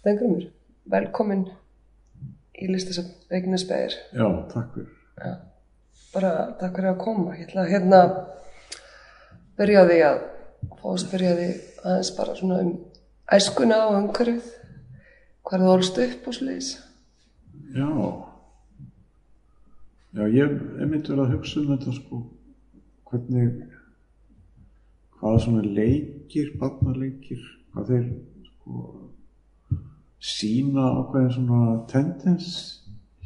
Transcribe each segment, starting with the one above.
Stengrumur, velkomin í listasöfn Reykjanesbæðir. Já, takk fyrir. Já, bara takk fyrir að koma. Ég ætla að hérna byrja því að fá að spyrja því aðeins bara svona um æskuna og umhverfið. Hvað þú ólst upp og sliðis? Já, já, ég er myndið að hugsa um þetta sko, hvernig, hvaða svona leikir, barnaleikir, hvað þeir sko sína ákveðin svona tendens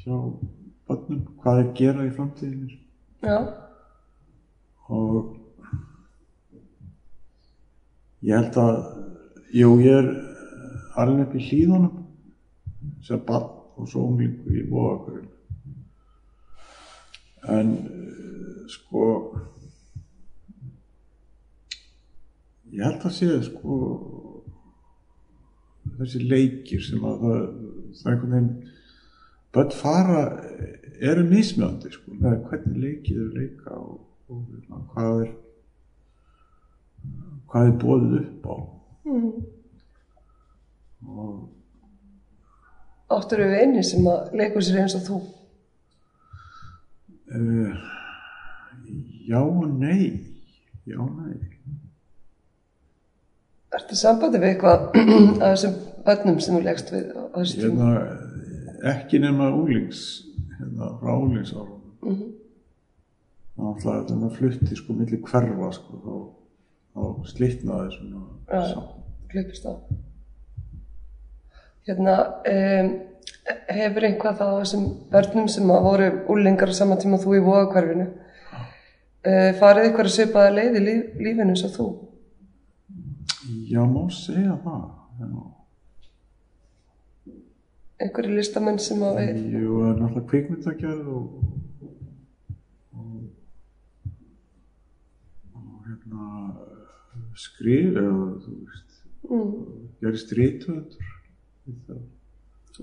hjá barnum, hvað þeir gera í framtíðinu. Já, og ég held að jú, ég er alveg upp í hlýðunum sem barn og svo unglingur í Vóagurinn en eh, sko ég held að sé sko þessi leikir sem að það, það er einhvern veginn börn fara eru mismjöndi sko með hvernig leikið eru leika og, og hvað er hvað er bóðið upp á mm. og áttur við einni sem að leikur sér eins og þú. uh, já og nei já og nei Ertu sambandi við eitthvað af þessum börnum sem þú leggst við á þessu tíma? hérna, ekki nema unglings hérna, frá unglingsárum Mm -hmm. þannig að þetta maður flutti sko milli hverfa sko þá, þá slitnaði svona saman. Klippist á. Hérna, um, hefur einhvað þá af þessum börnum sem að voru úlingar á sama tíma þú í vóðakvarfinu uh, farið eitthvað að svipaða leið í líf, lífinu eins og þú? Já, má segja það já. Einhverju listamenn sem að við... Jú, náttúrulega kvikmyndagerð og, og, og hérna skrif eða þú veist, Mm, gerist rítvöndur.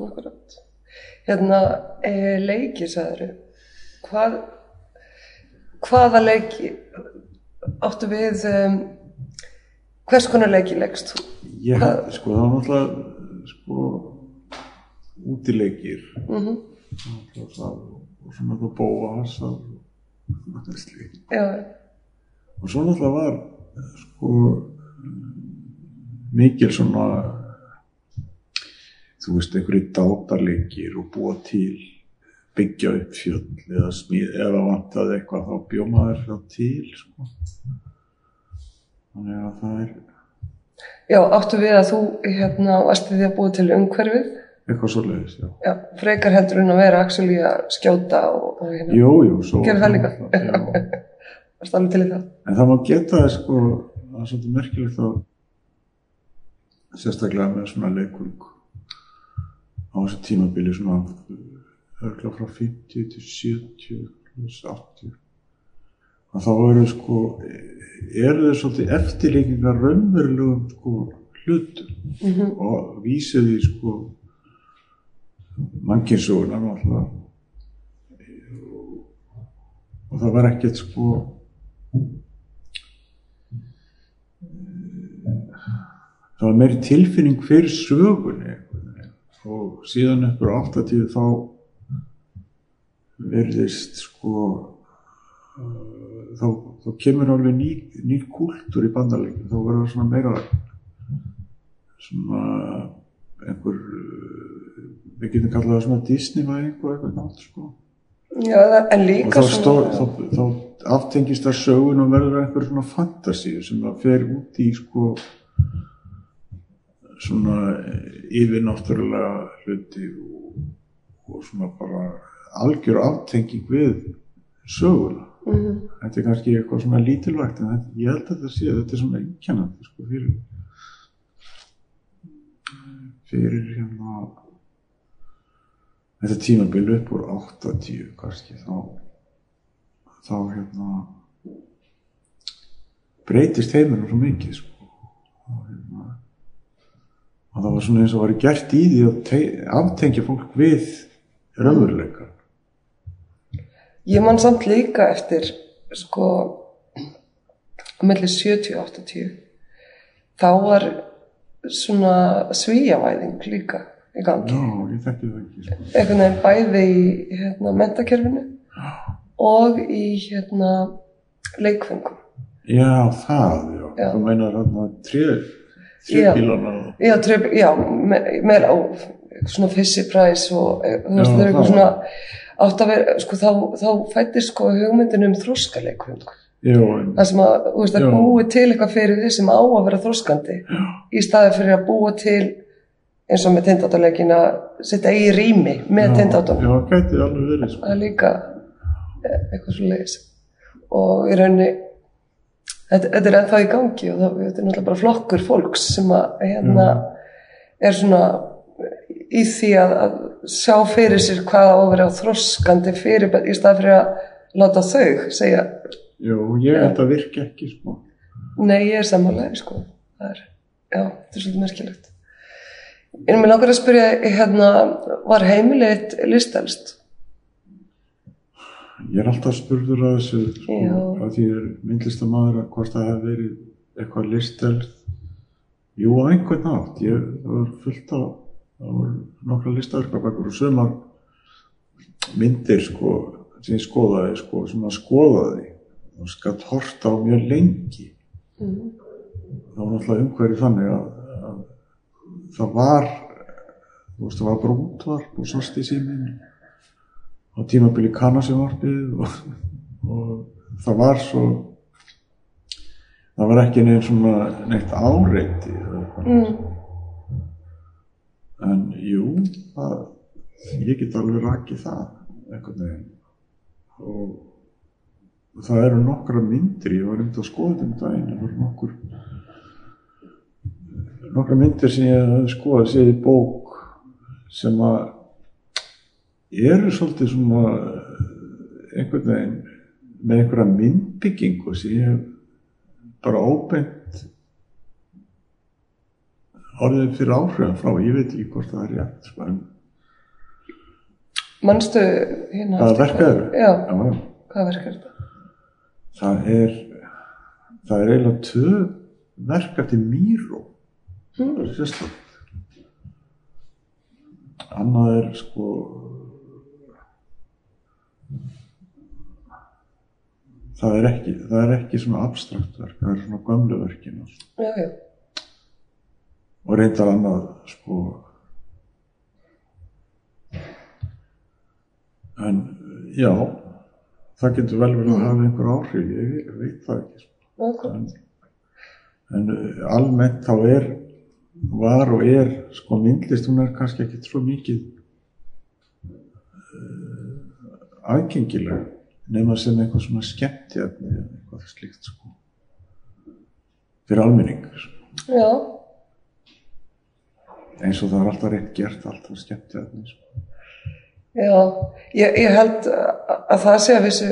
akkurat. Hérna, uh, leiki, sagður Hvað, hvaða leiki áttu við, um, hvers konar leiki leggst þú? Held, sko, það var náttúrulega, sko, útileikir Mm náttúrulega það og svo náttúrulega bóasar og það slíkt. Já, Og svo náttúrulega var, sko, mikil svona, þú veist, einhverju dátarleikir og búa til, byggja upp fjöll eða smíð, eða vantaði eitthvað þá bjómaður það til, sko. Þannig að það er Já, áttu við að þú hérna varst því að búa til umhverfið, eitthvað svo leiðis, já. já, frekar heldur en að vera actually að skjóta og, og hérna, Jú, jú, svo. Gerðu það líka? Já. varst alveg til í það. En það má geta þess sko, það er svolítið merkilegt að sérstaklega með svona leikurung á þessu tímabili svona örgla frá 50 til 70 plus 80 að þá eru sko eru þeir svolítið eftirlíkingar raunverulegum sko hlutum. Mm og vísið í sko mannkinsuguna náttúrulega. Og það var ekkert sko það var meiri tilfinning fyrir sögunni og síðan eftir 80 þá verðist sko þá, þá kemur alveg ný, ný kúltúr í bandaleikin þá verður það svona meira svona einhver uh, við getum kallað það svona Disney-væðing og eitthvað nátt sko. Og líka þá, stó, þá, þá aftengist það sögun og verður einhver svona fantasíu sem það fer út í sko svona yfirnáttúrulega hluti og, og svona bara algjör aftenging við söguna Mhm. þetta er kannski eitthvað svona lítilvægt en þetta, ég held að þetta sé þetta er svona einkennandi sko fyrir fyrir hérna þetta tímabil upp úr 80 kannski þá þá hérna breytist heimurinn svo mikið sko og hérna og það var svona eins og var gert í því að te- aftengja fólk við raunveruleika Ég man samt líka eftir sko á milli 70 og 80 þá var svona svíjavæðing líka í gangi. Já, ég þekki það ekki, sko. Einhvern veginn bæði í hérna, mentakerfinu og í hérna, leikfengum. Já, það, já. Já. Þú meinar hérna trébílana og... Já, já me- meira á svona fissi præs og eh, þú veist, það er eitthvað svona átt að vera, sko, þá, þá fættist sko hugmyndin um þróskaleikfeng. Já, en, Það sem að, þú veist, að Já. búi til eitthvað fyrir því sem á að vera þróskandi í staði fyrir að búa til eins og með tindáttarleikin að setja í rými með tindáttunum. Já, gæti alveg verið, sko. Það er líka eh, eitthvað svo leiðis. Og í rauninni, þetta, þetta er ennþá í gangi og það, þetta er náttúrulega bara flokkur fólks sem að hérna er svona í því að, að sjá fyrir sér hvað á að vera þroskandi fyrir í stað fyrir að láta þau segja, Já, ég held að virka ekki, sko. nei ég er sammálaði sko. Það er, já, þetta er svolítið merkilegt. En mér langar að spyrja, hérna, var heimilið listelst? Ég er alltaf spurður að þessu, sko, að því er myndlistamæður að hvort það hefur verið eitthvað listelð. Jú, á einhvern nátt. Ég, var fullt af, það var nokkra listaverkabækur og sumar myndir, sko, sem ég skoðaði, sko, sem að skoðaði og skatt horta á mjög lengi. Mm. Það var náttúrulega umhverju þannig að, að það var, þú veist, það var bara útvarp og sást í síminn á tímabili kannasjónvarpið og, og það var svo, það var ekki neitt svona neitt áreiti. Mm. En jú, það, ég get alveg rakið það einhvern veginn. Og það eru nokkra myndir, ég var einmitt að skoða þetta um daginn, það voru nokkur nokkra myndir sem ég hafði skoðað séð í bók sem að eru svolítið svona einhvern veginn með einhverja myndbyggingu sem ég hef bara óbeint orðið fyrir áhrifum frá, ég veit ekki hvort það er rétt, sko, en Manstu hérna Hvaða eftir verk hvað- eru? Já, já, já. hvað verk er þetta? það er það er eiginlega tvö verk eftir Míró Mm. það er sérstætt annað er sko það er ekki það er ekki svona abstrakt verk það er svona gömlu verkin Já, já, og reyndar annað sko en já það getur vel verið að hafa einhver áhrif ég veit það ekki sko. en, en uh, almennt þá er var og er sko myndlist hún er kannski ekki svo mikið uh, aðgengileg nema sem eitthvað svona skemmtjarni eða eitthvað slíkt sko fyrir almenning sko. Já, eins og það er alltaf rétt gert alltaf skemmtjarni sko. já, ég, ég held að, að það sé að vissu,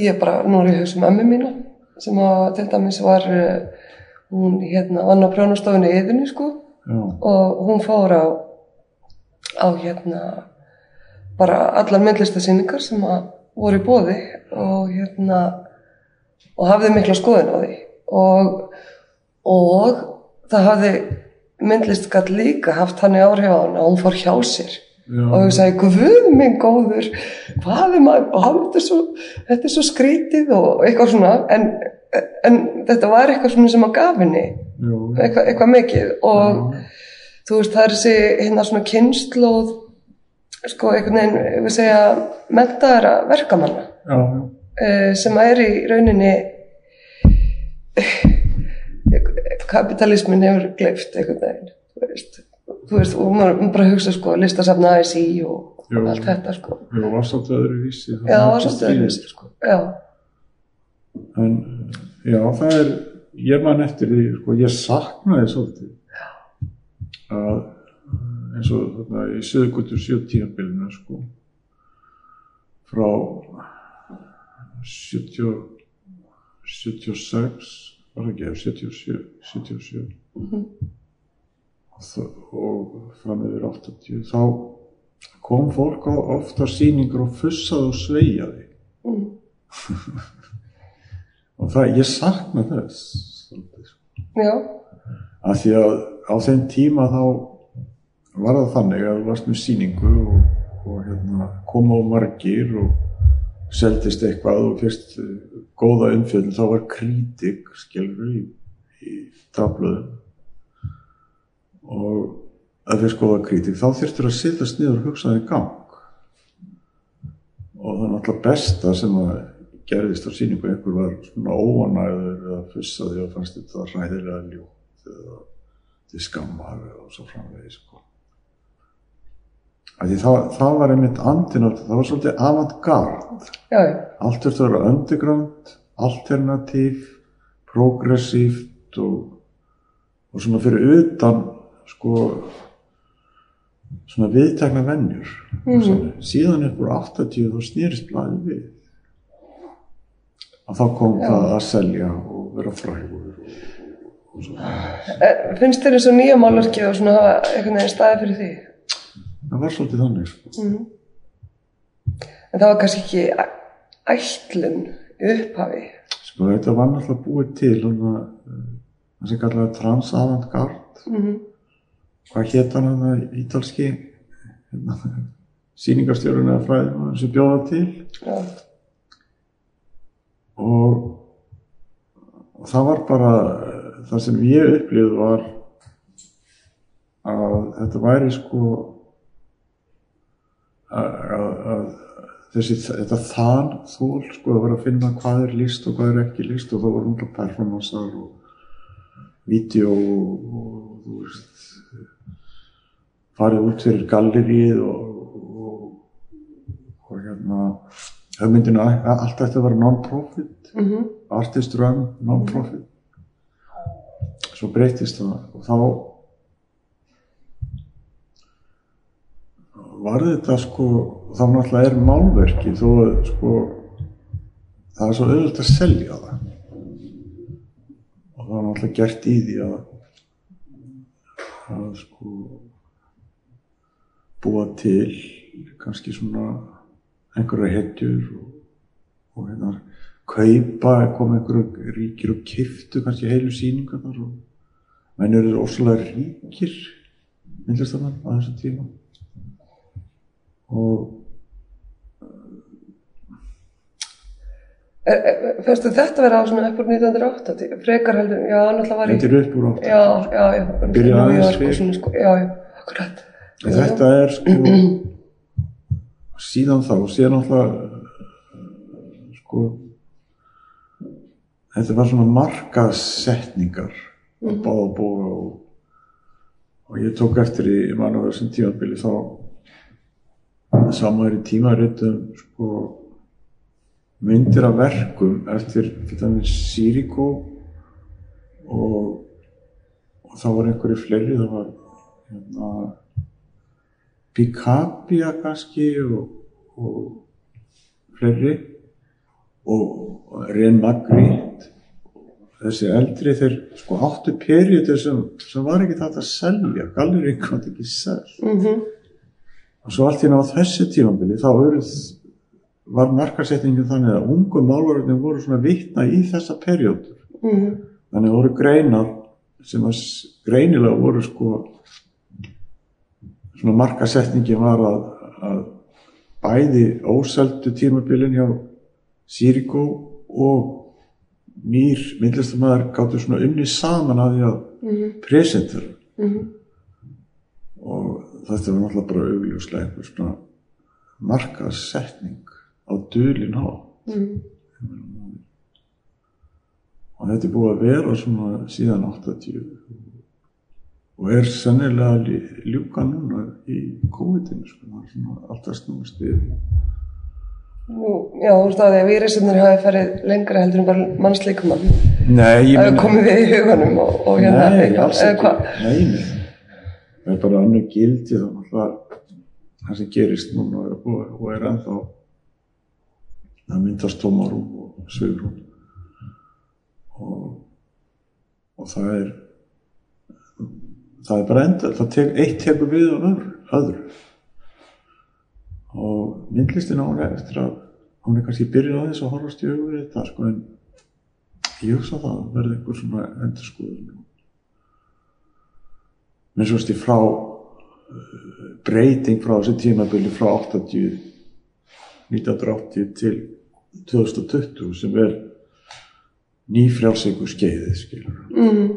ég bara, nú er ég hugsa um ömmu mína, sem að til dæmis var, eh, hún hérna vann á prjónastofunni yðinni, sko, já, og hún fór á, á hérna, bara allar myndlistasýningar sem að voru í bóði og hérna, og hafði mikla skoðun á því. Og, og það hafði myndlist gætt líka haft hann í áhrif á hann að hún fór hjá sér. Já, og ég sagði, guð minn góður hvað er maður, og hann, er svo þetta er svo skrítið og eitthvað svona en, en þetta var eitthvað svona sem að gaf henni já, eitthvað, eitthvað mikið. Og þú veist, það er þessi hérna svona kynnslóð sko, einhvern veginn, ég vil segja mentaðara verkamanna já, já, eh, sem er í rauninni kapitalismin hefur gleift einhvern veginn þú veist, þú veist og maður bara hugsa sko listasafna ASI og, og allt þetta sko. Já, var svolítið öðru vísi já, var svolítið öðruvísi, sko já, En já, það er, ég man eftir því, sko, ég saknaði svolítið að eins og þarna í söðugutur 70 bilinu, sko, frá 70, 76, var það ekki, 77, 77 Mhm. og, þa- og fram yfir 80, þá kom fólk á, ofta sýningur og fussaði og sveiaði mm, og það, ég sakna þess sko. já. Að því að á þeim tíma þá var það þannig að þú varst með síningu og, og hérna, koma á margir og seldist eitthvað og fyrst eh, góða umfjöldin þá var krítik skilur í, í draflöðum og að fyrst góða krítik þá þurftur að sittast niður og hugsa það í gang og það er náttúrulega besta sem að gerðist á síningu einhver var svona óanæður eða fussaði og fannst þetta ræðilega ljótt eða til skammar eða svo framvegis sko. Það, það var einmitt andin þetta, það var svolítið avantgard já, já, allt þurfti að vera underground alternativ progressíft og, og svona fyrir utan sko svona viðtekna vennjur mm. síðan upp úr 80 þá snýrist blæði við. Og þá kom það að selja og vera frægur og, og svona. Eh, finnst þér eins og nýja málarki og svona hafa veginn staði fyrir því það var svolítið þannig sko. en það var kannski ekki ætlun upphafi? Sko þetta var náttúrulega búið til eh, það sem kallaði trans-avantgard mm hvað hétt hann hann ítalski? Hérna, síningarstjórun eða fræðum sem bjóða til. Já, og, og það var bara það sem ég upplýði var að þetta væri sko að, þessi, þetta þann þól sko að vera að finna hvað er list og hvað er ekki list og það voru umhverja performancear og vídeo og, og þú veist farið út fyrir gallerið og, og, og hérna hugmyndinu að allt ætti að vera non-profit mm artist run, non-profit. Svo breytist það og þá var þetta sko þá náttúrulega er málverki þó að sko það er svo auðvitað að selja það. Og það var náttúrulega gert í því að að sko búa til kannski svona einhverja hetjur og, og hérna kaupa, kom einhverju ríkir og kiftu kannski heilu síningar og menn eru óslulega ríkir myndlistamann á þessum tíma og Fyrstu þetta vera á svona upp úr 1980, frekar heldur, já, náttúrulega var þetta í, er upp úr átt já, já, já, Byrja New aðeins og svona, sko, já, já, akkurat. En þetta er sko síðan þá, síðan alltaf sko þetta var svona markaðsetningar á báða bóga og, og ég tók eftir í mann á þessum tímabili þá saman er í tímaritum sko myndir af verkum eftir Siriko og, og þá var einhverju fleiri það var hérna Picabia kannski og, og fleiri og Ren Magritte þessi eldri þeir sko áttu periodur sem, sem var ekki þetta að selja gallerík var ekki sel Mm og svo allt í náðu þessu tímabili þá eruð, var markarsetningin þannig að ungu málvarðin voru svona vitna í þessa periodur -hmm. þannig að voru greinar sem að greinilega voru sko svona markasetningin var að, að bæði óseldu tímabilin hjá Siriko og nýr myndlistamæður gáttu svona unni saman að því að presentera og þetta var náttúrulega bara augljóslega einhver svona markasetning á dulin á og þetta er búið að vera svona síðan 80 og er lí- ljúka núna í COVID-19 sko, alltaf snúist við. Nú, já, þú veist að því að vírisinnar hafi farið lengra heldur en bara mannslíkumann. Nei, ég Það hefur komið við í huganum og, og hérna Nei, eitthvað, alls ekki. Nei, nei. Það er bara annað gildi þá náttúrulega það sem gerist núna og, og er ennþá það myndast tómarúm og svigrum og, og það er það er bara enda það tek, eitt tekur við á öðru, öðru. Og myndlistin á hún er eftir að hún er kannski byrjað aðeins að horfast í þetta sko en ég hugsa að það verði einhver svona endurskoðun með svo sti frá uh, breyting frá þessi tímabili frá 80 1980 til 2020 sem er nýfrjálsingu skeiðið skilur mm,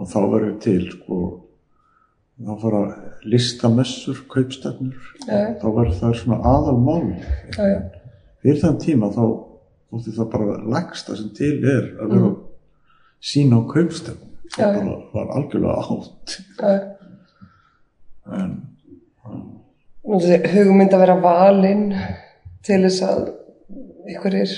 og þá verður til sko þá fara listamessur kaupstefnur Já. þá verður það svona aðalmáli já, já, fyrir þann tíma þá þótti það bara lagsta sem til er að vera sína á kaupstefnu. Mm. Já, það bara var algjörlega átt en hugmynd að vera valinn til þess að einhverjir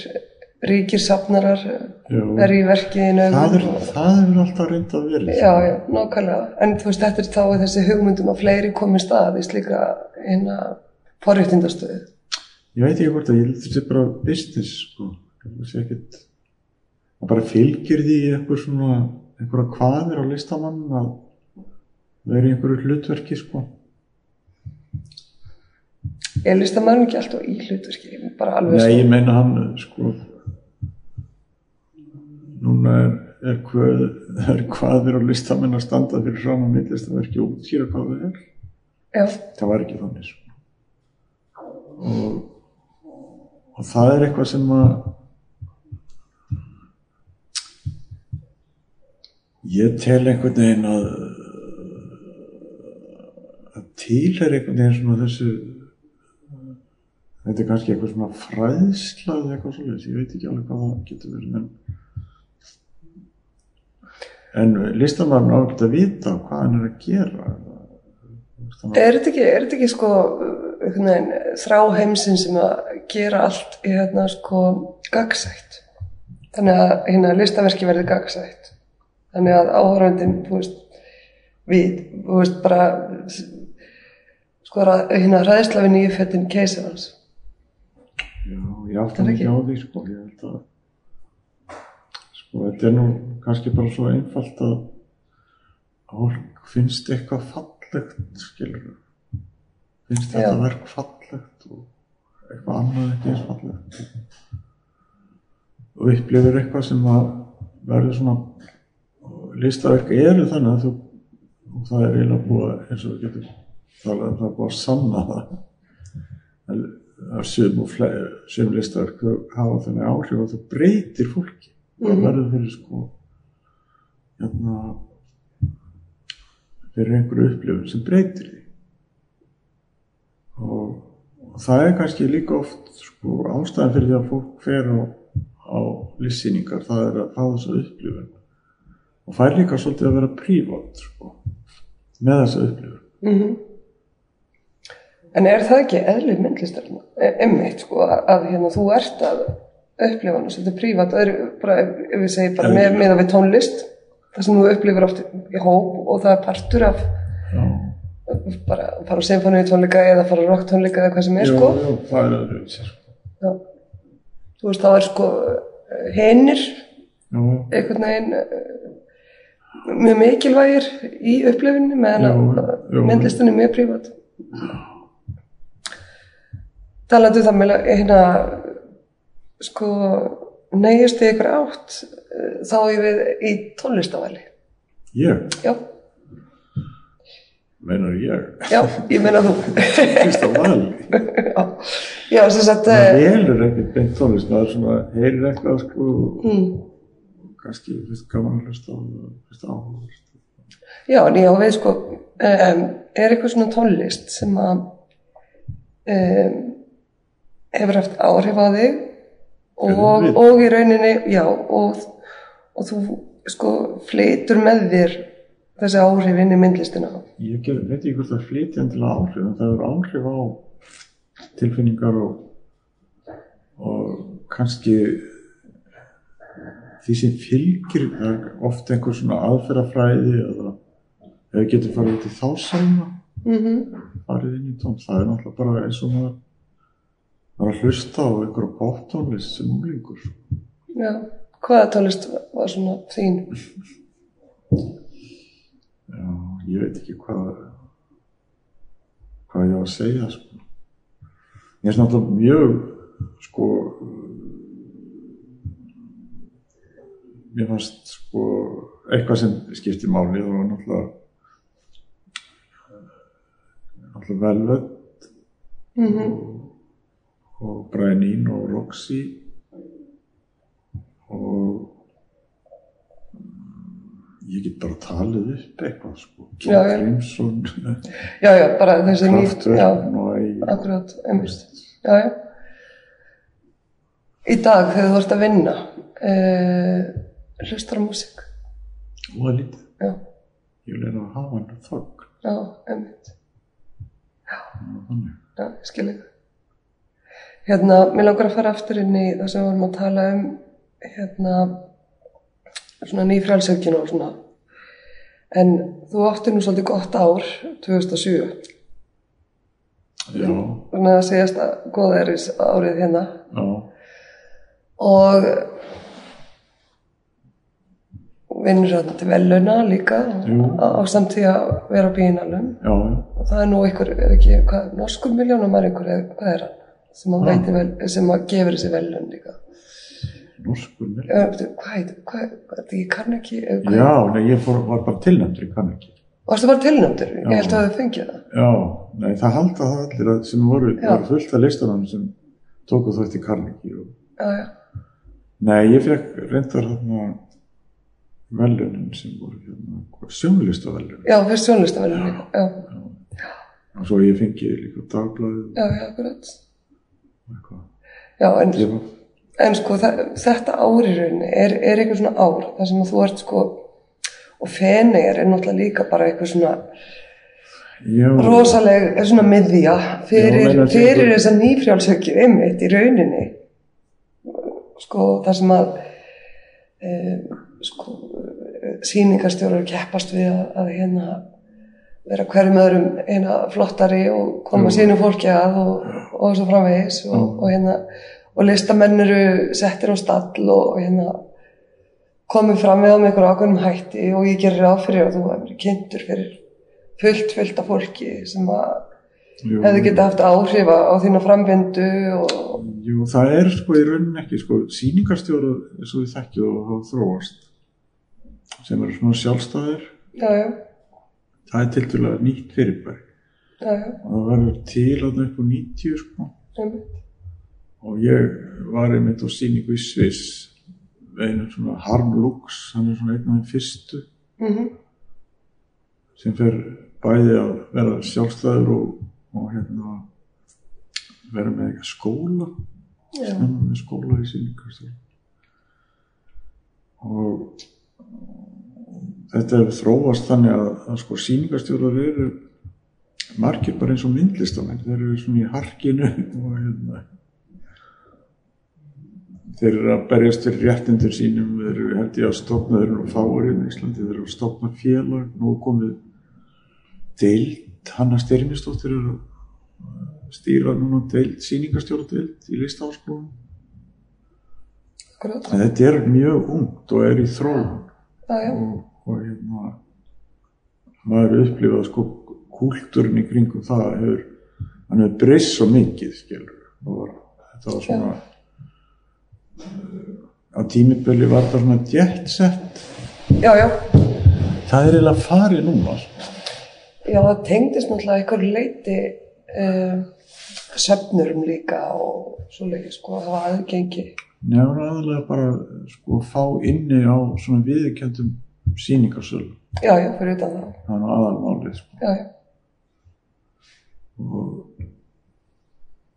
ríkir safnarar er í verkiðinu það, er, það hefur alltaf reynd að vera Já, já, nákvæmlega. En þú veist, þetta er þá þessi hugmyndum að fleiri komist að í slíka hérna forréttindastöðu. ég veit ekki hvort að ég held þessi bara business sko. það sé ekkert það bara fylgir því einhver svona einhverja hvaðir á listamann að vera í einhverju hlutverki sko. Er listamæður ekki alltaf í hlutverki? Bara alveg Nei, ég meina hann sko núna er, er, hvað, er hvaðir á listamenn að standa fyrir fram að myndlistaverki og útskýra hvað það er Já, það var ekki þannig sko. og, og það er eitthvað sem að ég tel einhvern veginn að að til er einhvern veginn svona þessu þetta er kannski eitthvað svona fræðsla eða eitthvað svoleiðis, ég veit ekki alveg hvað það getur verið en en listamann á ekkert að vita hvað hann er að gera er þetta ekki, er þetta ekki sko veginn, þrá heimsinn sem að gera allt í hérna sko gagsætt. Þannig að hérna listaverki verði gagsætt. Þannig að áhöröndin, við, þú veist, bara sko hérna ræðisla við nýju fettin keisarans. Já, ég er mikið ekki- á því sko, ég held að sko, þetta er nú kannski bara svo einfalt að fólk finnst eitthvað fallegt skilur finnst Já. þetta verk fallegt og eitthvað annað ekki eins fallegt og upplifir eitthvað sem að verður svona listaverk eru þannig að þú og það er eiginlega búið að- eins og við getum talað um það búið að sanna það. Að sum og fle- sum listaverk hafa þannig áhrif að það breytir fólki. Það verður fyrir sko hérna fyrir einhverju upplifun sem breytir því. Og, og það er kannski líka oft sko ástæðan fyrir því að fólk fer á, á listsýningar það er að fá þessa upplifun og fær líka svolítið að vera prívat sko, með þessa upplifun Mm En er það ekki eðlið myndlistarinn? Emmitt, sko, að, að hérna, þú ert að upplifa hana svolítið prívat, bara, ef ef við segjum bara með, með við tónlist, það sem þú upplifir oft í hóp og það er partur af Já, bara að fara á symfóníu tónleika eða fara á rock tónleika eða hvað sem er, jú, sko. jú, það er öðru sko. Já. Þú veist, þá er sko hinnir Já, einhvern veginn mjög mikilvægir í upplifinni meðan að jú. myndlistin er mjög prívat. Talandi um það með hérna sko neyjast í ykkur átt þá ég við í tónlistavali ég, já, meinar ég? Já, ég meina þú. Vali já, já, sem sagt það eh, velur ekkert beint tónlist maður svona heyrir eitthvað sko. Mm, kannski fyrst gaman að hlusta á það, fyrst áhuga já, en já, við sko um, er eitthvað svona tónlist sem að um, hefur haft áhrif á þig? Og, og í rauninni, já, og, og þú sko flytur með þér þessi áhrif inn í myndlistina. ég ger, veit ekki hvort það flytja endilega áhrif en það er áhrif á tilfinningar og, og kannski því sem fylgir það er oft einhver svona aðferðafræði eða ef við getum farið út í þá salma Mm farið inn í tón, það er náttúrulega bara eins og maður var að hlusta á einhverja bóttónlist sem unglingur Já, hvaða tónlist var svona þín? Já, ég veit ekki hvað hvað ég á að segja sko. Ég er náttúrulega mjög sko mér fannst sko eitthvað sem skiptir máli og náttúrulega alltaf velvöld mhm, og Brian Eno og Roxy og mm, ég get bara talið upp eitthvað sko. Nói akkurat, einmitt, já, já. Í dag þegar þú ert að vinna, uh, hlustar á músík, og það lítið. Já, ég vil er að hafa hann þögg já, einmitt, já, ég skil ekki. Hérna, mér langar að fara aftur inn í það sem við vorum að tala um, hérna, svona nýfrælsökjun og svona. En þú átti nú svolítið gott ár, 2007. já, Þannig að segjast að góða eris árið hérna. já, Og vinnur þarna til veluna líka á, samtíð að vera á bíinalum. já, Og það er nú einhver, er ekki, hvað, norskur miljónum er einhver, hvað er hann? Sem að, veitir vel, sem að gefur þessi velun líka. Já, veitu, hvað heit, hvað, þetta ég kann ekki, já, nei, ég fór, var bara tilnæmdur, ég kann ekki varstu bara tilnæmdur? Ég held að þau fengið það. já, nei, það halda það allir að- sem voru, var fullt af listanum sem tóku Carnegie og Já, já, Nei, ég fekk reyndar hérna velunin sem voru hérna, sjónlista velunin. já, fyrst sjónlistavelun líka, já, Og svo ég fengi líka dagblæðið já, já, akkurat. eitthvað. Já, en En sko þa- þetta ár í rauninni er, er eitthvað svona ár þar sem þú ert sko og Feneyjar er náttúrulega líka bara eitthvað svona já, rosaleg, er svona miðja fyrir, Já, fyrir þessa nýfrjálsökju einmitt í rauninni sko þar sem að e, sko sýningarstjórar keppast við að, að hérna vera hverjum öðrum hérna flottari og koma Já. sínu fólki að og, og svo framvegis og, Já. og hérna og listamenn eru settir á stall og, hérna komið fram við á með einhverjum ákveðnum hætti og ég gerir ráð fyrir að þú hefur kynntur fyrir fullt, fullt af fólki sem að jú, hefði getið haft áhrif á þína framvindu og jú, það er sko í rauninni ekki, sko, sýningarstjóra eins og við þekkjum og þróast sem eru svona sjálfstæðir, já, já, það er til dæla nýtt fyrirbæri. já, já, Og það verður til að upp á 90, sko. og ég var einmitt á síningu í Sviss. Einu svona Harm Lux hann er svona einn af þeim fyrstu. Mhm, sem fer bæði að vera sjálfstæður og, og hérna vera með eitthvað skóla. Snemma með skóla í síningastöð og þetta hefur þróast þannig að, að sko síningastjórar eru margir bara eins og myndlistamenn. Þeir eru svona í harkinu og hérna þeir eru að berjast fyrir réttindur sínum. Þeir eru held ég að stopna þeir eru nú fáir í Íslandi. Þeir eru að stopna félag. Nú komið deild. Hanna Styrmistóttir er að stýra núna deild síningastjóra deild í listaháskólanum. akkurat, En þetta er mjög ungt og er í þróun. Og, og hérna maður upplifað sko kúltúrin í kringum það hefur hann hefur breyst svo mikið skilur. Og var, þetta var svona á tímiböli var það svona já, það er eiginlega farið núna já, það tengdist náttúrulega einhver leiti uh, söfnurum líka og svo leiki sko að hafa aðgengi, nefnir aðalega bara sko fá inni á svona viðurkjöndum sýningarsölu já, já, fyrir utan það, það er nú aðalmálið sko. já, já,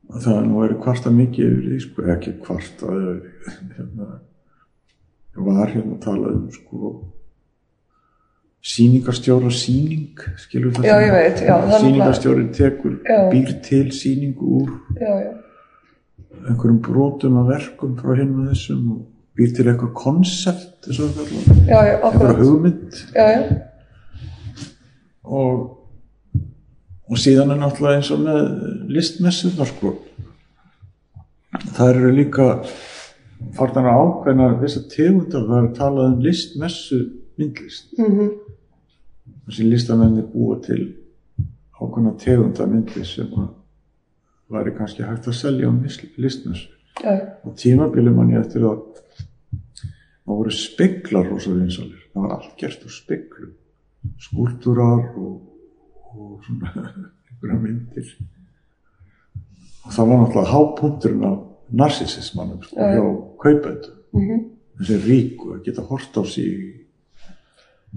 og það er nú verið kvarta mikið yfir því, sko, ekki kvarta hérna, var hérna að tala um sko sýningarstjóra sýning skilur það Já, ég veit, já, það er sýningarstjóri tekur, Já. býr til sýningu úr já, já, einhverjum brotum af verkum frá hinn og þessum og býr til eitthvað konsept eitthvað hugmynd. Já, já, og og síðan er náttúrulega eins og með listmessunar sko. Það eru líka farnar að ákveðna þessar tegundar það er talað um listmessu myndlist. Mhm, þessi listamenni búa til ákveðna tegundar myndlist sem að væri kannski hægt að selja á listmessu og tímabili mann ég eftir að það voru speklar rosa vinsalir. Það var allt gert úr speklum skúltúrar og, og svona einhverja myndir. Og það var náttúrulega hápunkturinn af narsisismannum sko, Já. hjá kaupendum. Mm þessi ríku að geta hort á sig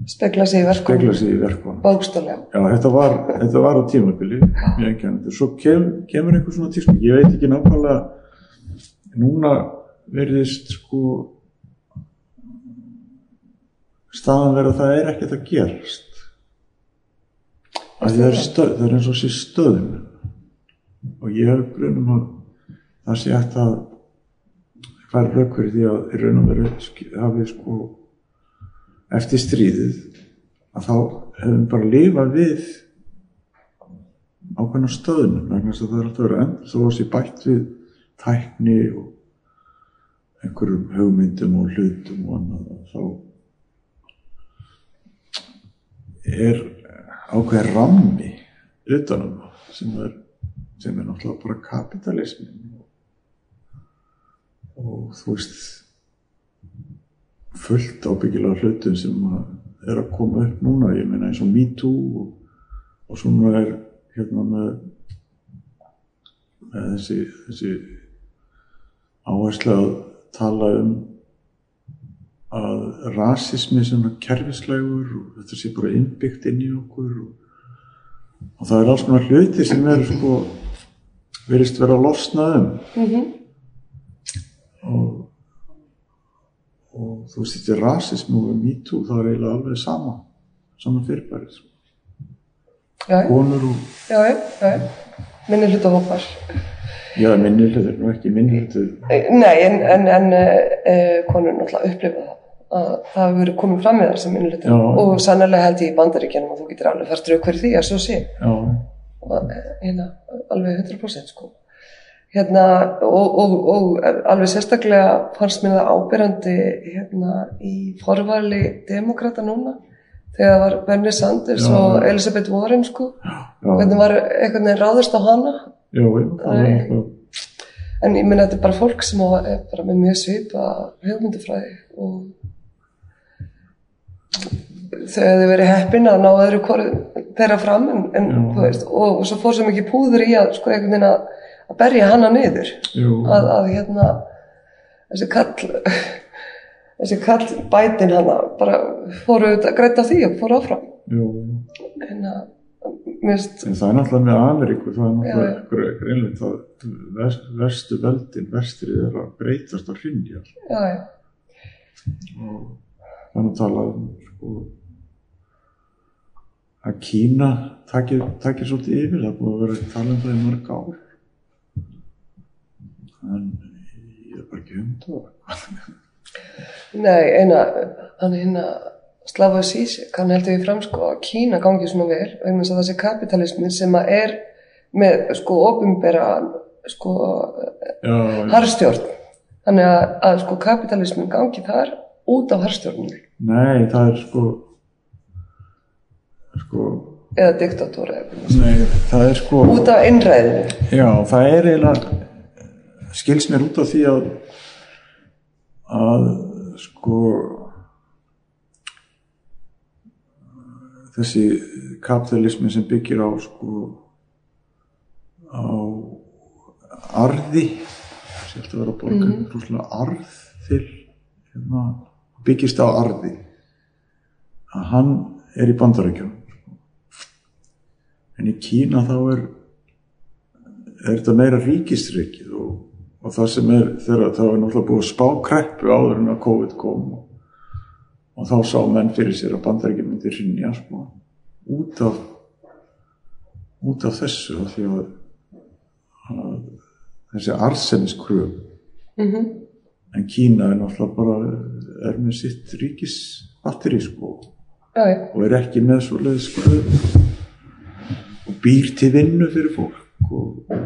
Spekla sig í verkum. spegla sig í verkunum Bókstálega. Já, þetta var, þetta var á tímabili mjög einkennandi. Svo kem, kemur einhver svona tísku, ég veit ekki nákvæmlega núna verðist sko staðan verið að það er ekkert að gerast að það er, stöð, það er eins og sé stöðum og ég hef grunum að það sé hægt að fara rauk fyrir því að í raun og veru sk- hafi sko eftir stríðið að þá hefum bara lifað við ákveðna stöðunum vegna þess að það er alltaf verið endur þó að sé bætt við tækni og einhverjum hugmyndum og hlutum og annað þá er ákveð rammi utanum sem er, sem er náttúrulega bara kapitalismin og þú veist fullt ábyggilega hlutum sem að er að koma upp núna. Ég meina eins og MeToo og, og svona er hérna með, með þessi, þessi áherslu að tala um að rasismi er kerfislegur og þetta sé bara innbyggt inn í okkur og, og það er alls konar hluti sem er sko verist vera að losna um. Mm og, og þú veist þetta er rasismi og MeToo það er eiginlega alveg sama sama fyrirbæri sko. Konur og já, já, já. Minni hluta hópar. já minni hlutur, nú ekki minni hlutur Nei, en, en, en uh, konur náttúrulega upplifa það að það hefur verið komið fram með það sem minni hluta Já. og sannlega held ég í bandaríkjanum að þú getur alveg fært rauk fyrir því að svo sé já, og eh, hérna, alveg 100% sko hérna og, og, og alveg sérstaklega fannst mér það ábyrjandi hérna í forvali demokrata núna þegar það var Bernie Sanders Já. og Elizabeth Warren sko. Hvernig var einhvern veginn ráðist á hana? Já, já, en ég minna þetta er bara fólk sem er bara með mjög svipa hugmyndufræði og þau hefðu verið heppin að ná öðru þeirra fram en, en veist, og, og svo fór svo mikið púður í að sko einhvern veginn að, að berja hana niður. Að, að hérna þessi kall þessi kall bætin hana bara fóru greitt á því og fóru áfram. Jú, en að mér finnst en það er náttúrulega með Ameríku það er náttúrulega Já. einhver greinleitt að ver- verstu veldin, vestrið er að breytast á hrinja og þannig að tala um sko að Kína takir, takir svolítið yfir, það búið að vera að tala um það í mörg ár en ég er bara ekki um það Nei, eina, hann hérna Slavoj Zizek, hann heldur við fram sko að Kína gangi svona vel vegna þess að þessi kapitalismi sem að er með sko ofinbera sko harstjórn þannig að, að sko kapitalismin gangi þar út af harstjórnum nei, það er sko sko eða diktatóra eða hvernig nei, það er sko út af innræðinu Já, það er eiginlega skils mér út af því að að sko þessi kapitalismi sem byggir á sko á arði sem þetta vera að borga mm -hmm. arð til hérna, byggist á arði að hann er í bandarækjum en í Kína þá er er þetta meira ríkistrykið og, og það sem er þegar það er náttúrulega búið að spá kreppu áður en að COVID kom og, þá sá menn fyrir sér að bandarækjum myndi rinja sko, út af út af þessu af því að, að þessi arseniskröf mm en Kína er náttúrulega bara er með sitt ríkisbatteri sko já, já, og er ekki með svoleiðis kröf og býr til vinnu fyrir fólk og, og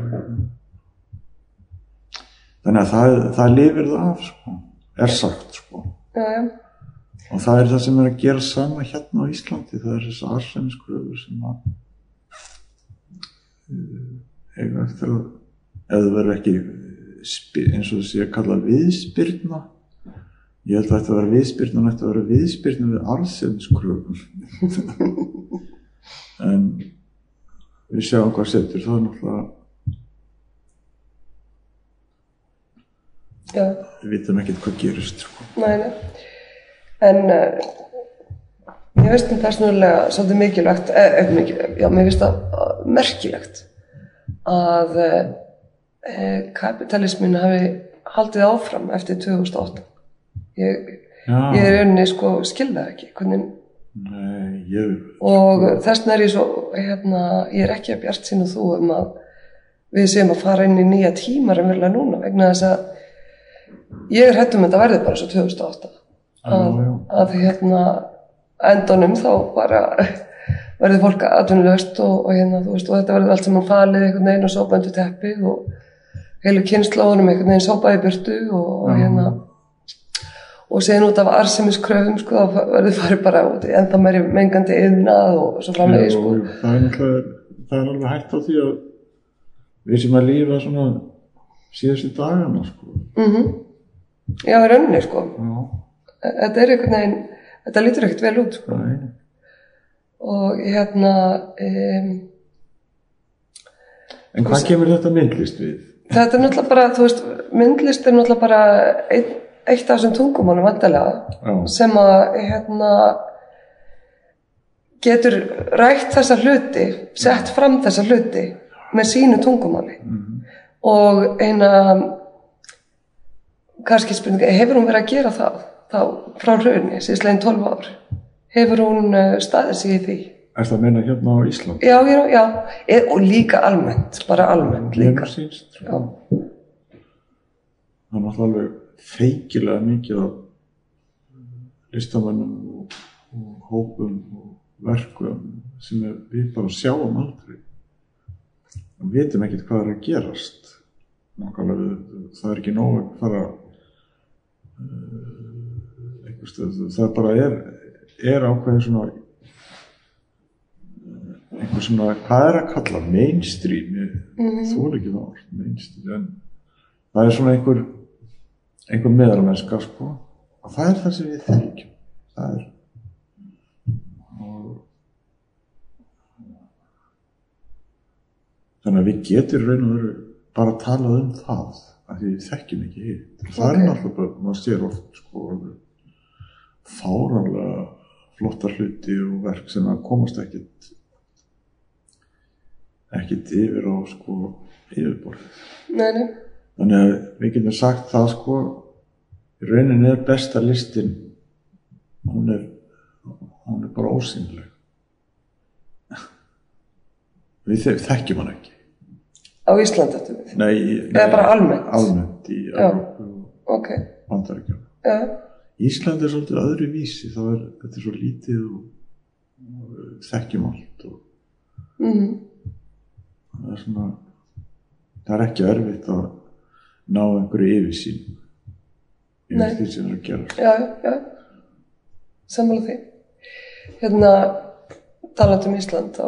þannig að það, það lifir það af sko, er sagt sko. Já, já, og það er það sem er að gera sama hérna á Íslandi. Það er þess arsæmiskröfur sem að uh, eiga eftir að það verður ekki eins og þessi að kalla viðspyrna. Ég held að þetta vera viðspyrna og þetta vera viðspyrna við arðsefniskröfum en við sjáum hvað setur. Það er náttúrulega já, við vitum ekkert hvað gerist sko. nei, nei. En uh, ég veist um persónulega svolítið mikilvægt, eh, eh, mikil, já, mér finnst það uh, merkilegt að uh, kapitalismin hafi haldið áfram eftir 2008. Ég, ég er rauninni sko skilða ekki, hvernig nei, ég og þess vegna er ég svo hérna, ég er ekki að bjart sín og þú um að við séum að fara inn í nýja tímar en vilja núna vegna þess að ég er hættum að þetta verði bara svo 2008 að, að hérna endunum þá bara verði fólk aðtunulöst og, og hérna þú veist og þetta verði allt saman falið einhvern veginn og sópandi teppið og heilu kynnslóðunum einhvern veginn sópaði í burtu og, og hérna og síðan út af arsemiskröfum sko þá verður farið bara út í ennþá meiri mengandi yðnað og svo framvegi sko. það er það er alveg hægt á því að við sem að lífa svona síðustu dagana sko. mm Já, í rauninni sko. Já, þetta er einhvern veginn þetta lítur ekkert vel út sko. nei, og hérna um, en hvað kemur þetta myndlist við? þetta er náttúrulega bara þú veist, myndlist er náttúrulega bara ein, eitt af þessum tungumálum vandalega sem að hérna getur rætt þessa hluti sett fram þessa hluti með sínu tungumáli. Og eina kannski spurning, hefur hún verið að gera það þá frá hrunni, síðslegin 12 ár? Hefur hún uh, staðið sig í því? Er það að meina hérna á Ísland? já, já, já, e og líka almennt bara almennt líka. það er náttúrulega alveg feikilega mikið af listamönnum og, og hópum og verkum sem við bara sjáum aldrei. Og vitum ekkert hvað er að gerast. Nákvæmlega við, það er ekki nóg að fara stöð, það bara er er ákveðin svona eh, einhver svona, hvað er að kalla mainstream, mm þú er ekki það orð, mainstream en það er svona einhver einhver meðalmennska sko. Og það er það sem við þekkjum. Það er þannig að við getum raun og veru bara að tala um það af því þekkjum ekki hitt það er náttúrulega bara, maður sér oft sko fáranlega flotta hluti og verk sem að komast ekkit ekkit yfir á sko yfirborðið nei, nei, Þannig að við getum sagt það sko, í rauninni er besta listin, hún er, hún er bara ósynleg. Við þe- þekkjum hann ekki. Á Íslandi þetta við Nei, í- Eða bara almennt? Almennt í Já. Evrópu og ok, Bandaríkjum. já, Ísland er svolítið öðru vísi, þá er þetta er svo lítið og, þekkjum allt og mhm það er svona, það er ekki erfitt að ná einhverju yfirsýn Nei. yfir því sem er að gera. já, já, já sammála því hérna, talandi um Ísland þá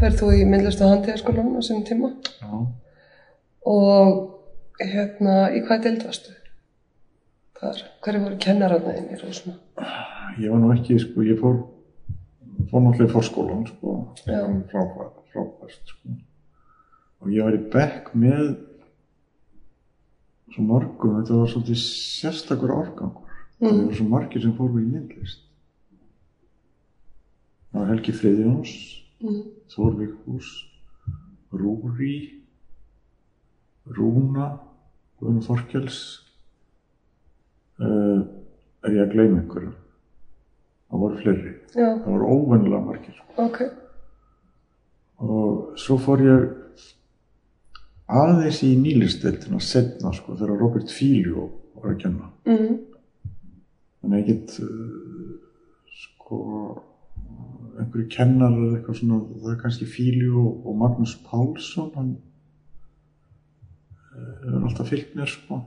ferð þú í myndlistu handíðaskólan á sínum tíma Já. og hérna, í hvað deild varstu? Hverju voru kennararnæðinir og svona? Ég var nú ekki, sko, ég fór fór náttúrulega í fórskólan, sko frábært, frábært, sko og ég var í bekk með svo mörgum, þetta var svolítið sérstakur árgangur mm. það voru svo margir sem fóru í myndlist það var Helgi Friðjóns Mm. Þór Vigfús Rúri Rúna Guðnum Þorkels. Uh, er ég að gleyma einhverju það voru fleiri. Já, það voru óvennilega margir. Ok, og svo fór ég aðeins í nýlisteildina setna sko þegar Robert Filio var að kenna. Mhm, þannig að ég get uh, sko einhverju kennar eða eitthvað svona það er kannski Filio og Magnús Pálsson hann uh, hefur alltaf fylgt mér sko.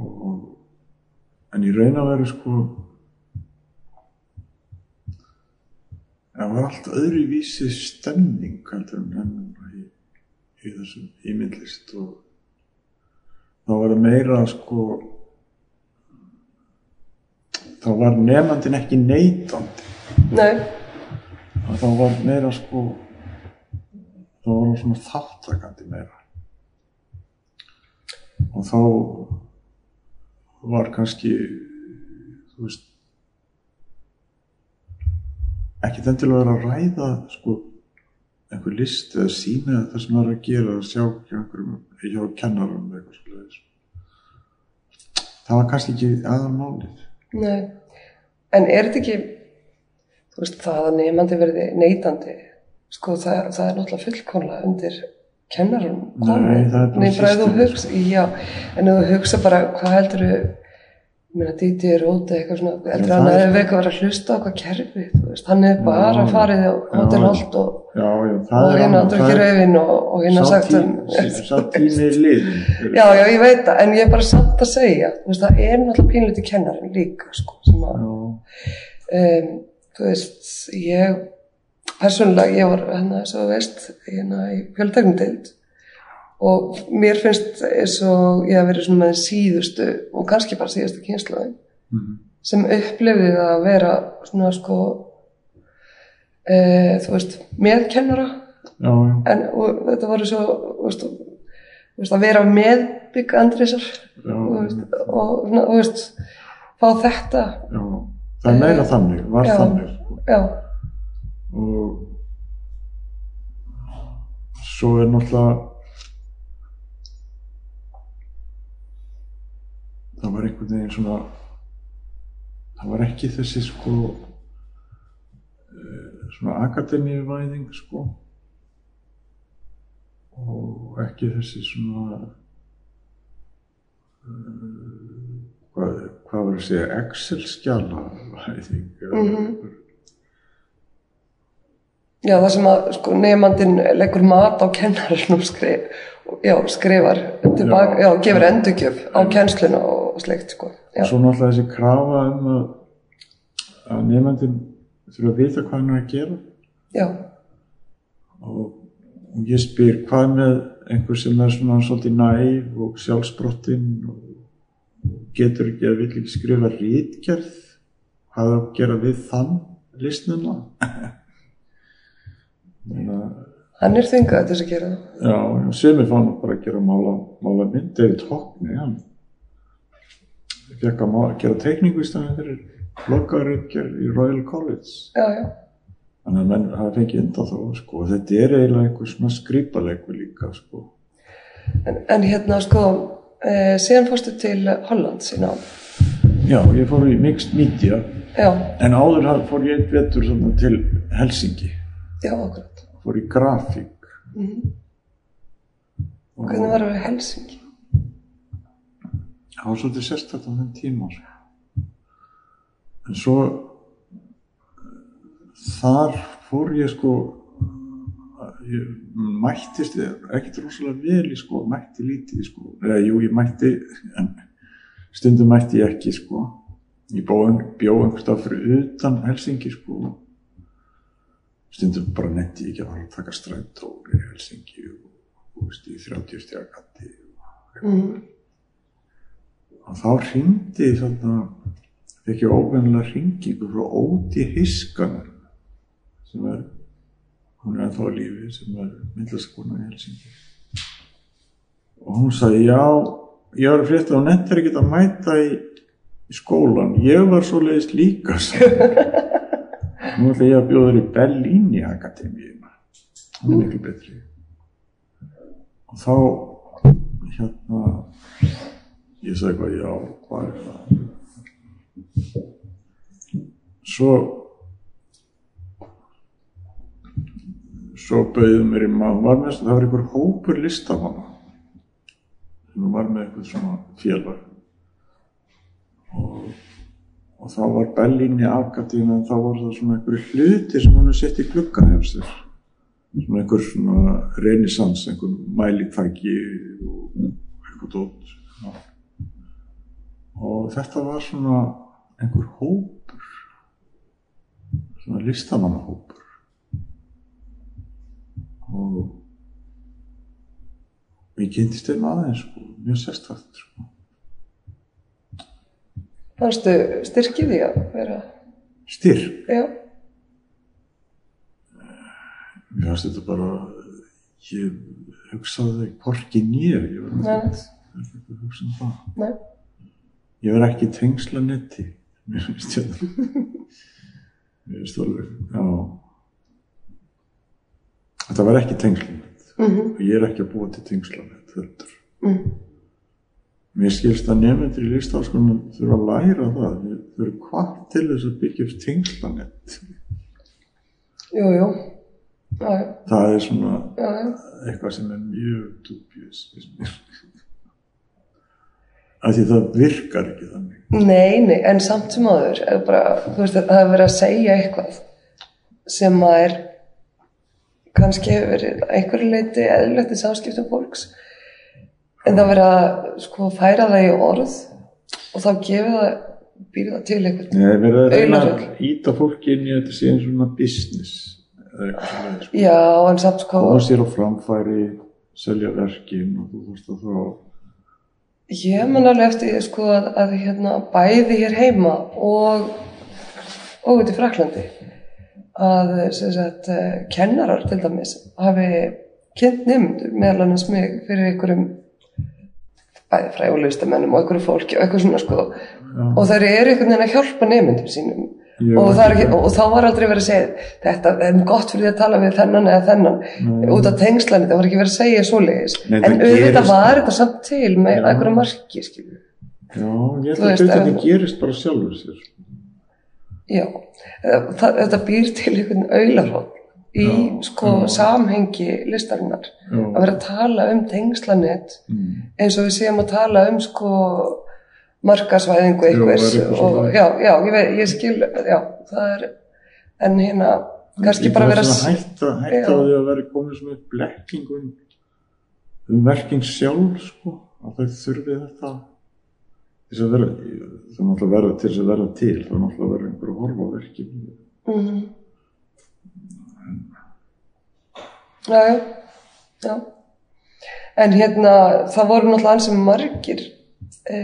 Og en í raun að vera sko það var allt öðruvísi stemning heldur en í, í þessum í myndlist og þá var það meira sko þá var nefnandinn ekki neitandi. Nei, þá var meira sko þá var hann svona þáttakandi meira. Og þá var kannski þú veist ekki þenn til að vera að ræða sko einhver list eða sína það sem það er að gera að sjá hjá kennarum eða eitthvað svoleiðis. Það var kannski ekki aðal málið Nei, en er þetta ekki, þú veist, það að nefandi verði neitandi, sko, það, það er náttúrulega fullkomlega undir kennarum. Nei, það er bara Nei, bara ef þú hugsa, já, en ef þú hugsa bara, hvað heldur þú, ég meina, Díti er ótið eitthvað svona, heldur Já, hann að hefur eitthvað verið að hlusta á hvað kerfi, þú veist, hann hefur bara farið á já. Holt og, hérna að það er- rauðin og, hérna sagt um, sá tími er liðin já, já, ég veit það, en ég er bara samt að segja, þú veist, það er náttúrulega pínluti kennarin líka, sko, sem að, um, þú veist, ég persónulega, ég var hérna, svo veist, hérna í fjöldtegnumdeild og mér finnst eins og ég hef verið svona með síðustu og kannski bara síðustu kynslaði Mhm. sem upplifði það að vera svona sko e, þú veist, með kennara já, já, en og, þetta voru svo veist, veist, að vera með þú veist, og þú veist fá þetta. Já, það er meira þannig, var þannig. sko. og svo er náttúrulega það var einhvern veginn svona það var ekki þessi sko eh, svona akademíuvæðing sko og ekki þessi svona uh, hvað, hvað var að segja Excel-skjala væðing Mhm. já, það sem að sko nefnandinn leggur mat á kennarinum skrif, já, skrifar tilbaka, já, Já. gefur endurgjöf á kennsluna og sleikt sko. Já, og svo náttúrulega þessi krafa um að, að nefndin þurfa að vita hvað hann er að gera. Já, og, og ég spyr hvað með einhver sem er svona svolítið næf og sjálfsbrottinn og getur ekki að ekki skrifa rítgerð hvað að gera við þann listnuna Meina, hann er þvingað til þess að gera það. Já, sem er fann bara að gera mála, mála mynd David Hockney hann fekk að gera teikningu í staðin fyrir bloggarutgerð í Royal College. Já, já, Þannig að menn hafa fengið undan þá, sko, þetta er eiginlega einhver svona skrýpaleikur líka, sko. en, en hérna sko eh, síðan fórstu til Holland sína Já, ég fór í mixed media, já, en áður fór ég einn vetur svona til Helsingi, fór í grafík. mm. Og hvernig var það í Helsingi Það var svolítið sérstætt á þeim tíma, sko. En svo, þar fór ég, sko, ég mættist ekkert rosalega vel í sko, mætti lítið sko, eða jú ég mætti en stundum mætti ég ekki sko ég bjó, bjó einhvers stað fyrir utan Helsingi sko stundum bara netti ég ekki að að taka strætó í Helsingi og, og veist, í 30 stjá gatti mm. Og þá hringdi þarna fekk ég óvennilega hringingu frá Óti Hiskan sem er hún er ennþá á lífi sem er myndlaskona í Helsingi og hún sagði já, ég var að frétta og nettir ekki að mæta í, í skólan ég var svoleiðis líka sagði hún. nú ætla ég að bjóða þér í Bellini Akademíuna. Hún er miklu betri. Og þá hérna ég sagði hvað já, hvað er það? Svo svo bauðið mér í maður var með, það var einhver hópur listamanna. Sem var með eitthvað svona félag. Og, og þá var Bellini Akadín en þá var það svona einhver hluti sem hann er sett í gluggan hefur sér. Svona einhver svona renisans, einhver mælitæki og eitthvað dótt. Og þetta var svona einhver hópur svona listamannahópur og ég kynntist þeim aðeins sko, mjög sérstætt sko. fannstu styrkið því að vera styrk, já, Mér finnst þetta bara, ég hugsaði hvorki nýja, ég var Nei. ekki að hugsa um það. Nei. Ég var ekki tengsla netti, mér finnst þetta. Mér finnst alveg, já. Þetta var ekki tengsla nett. Mhm. Og ég er ekki að búa til tengsla nett heldur. Mm. Mér skilst að nefnendur í listaháskólanum þurfa að læra það. Þau eru hvað til þess að byggja upp tengsla nett. Jú, jú. Já, já, Það er svona já, já. eitthvað sem er mjög dubjus af því það virkar ekki þannig Nei, nei, en samt sem áður er bara, þú veist, það er verið að segja eitthvað sem að er kannski hefur verið einhverju leiti eðlilegt í samskiptum fólks en það verið að sko færa það í orð og þá gefið það, býr það til eitthvað Nei, verið að reyna að íta fólki inn í þetta eins svona business eða eitthvað svona sko. Já, en samt sko koma sér á framfæri selja verkin og þú veist að þá Ég man alveg eftir sko að, að hérna, bæði hér heima og, út í Fraklandi að sagt, eh, kennarar til dæmis hafi kynnt nefndur meðal annars mig fyrir einhverjum bæði frægulistamennum og einhverju fólki og eitthvað svona sko Já. og þeir eru einhvern veginn að hjálpa nefndum sínum Ég og, ekki og þá var aldrei verið að segja þetta er gott fyrir því að tala við þennan eða þennan Nei. út af tengslan það var ekki verið að segja svoleiðis. Nei, en auðvitað var þetta samt til með einhverju marki Já, ég held að þetta gerist bara sjálfur sér. Já, það, þetta býr til einhvern auðlarhótt í Já, sko já. samhengi listarinnar. Já. að vera að tala um tengslanett Mm. eins og við séum að tala um sko markasvæðingu Já, einhvers er eitthvað og já, já, ég, veit, ég skil já, það er en hérna, kannski bara vera hætta, hætta Já. á því að vera komið svona upp blekking um, um verking sjálf sko, að þau þurfi þetta. Þess að vera það er að vera til þess að vera til það er náttúrulega að vera einhver að horfa á verkin mm já, já, já. En hérna það voru náttúrulega ansið margir e,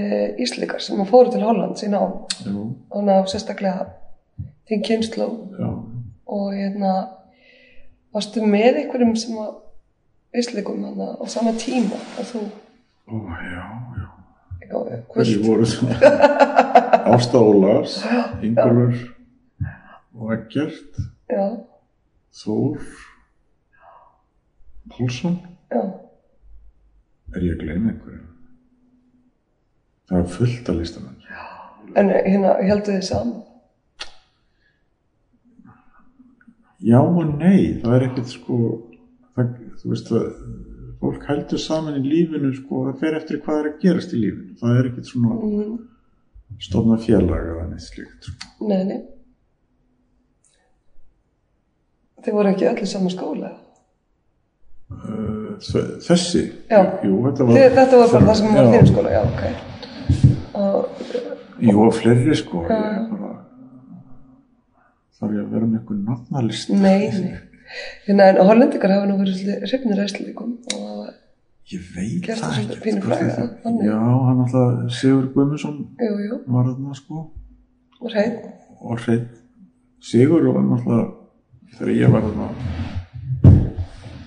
íslíkar sem að fóru til Holland sína á og ná sérstaklega þín kynslu og hérna varstu með einhverjum sem að íslíkum hana á sama tíma og þú? Ó já, já. Hverju voru það Ásta Ólafs, Ingurur og Eggert já, Þór Pálsson. Er ég að gleyma einhverju það er fullt að listamenn en hérna heldur þið saman Já og nei, það er ekkert sko, það, þú veist að fólk heldur saman í lífinu sko, það fer eftir hvað er að gerast í lífinu. Það er ekkert svona mm, stofna félag eða neitt slíkt. Sko. nei, nei þið voru ekki öllu saman skóla þ- þessi, Já. jú, þetta var, Þið, þetta var bara það sem var Já. þín skóla, já, ok jú og fleiri sko, ég er bara, þarf ég að vera með einhver nafnalist. nei, nei hérna en hollendikar hafa nú verið hrifnir æslikum og Ég veit það ekki. fræga, þannig. Já, hann alltaf, Sigur jú, var þarna sko. og hrein og hreinn Sigur og náttúrulega þegar ég var þarna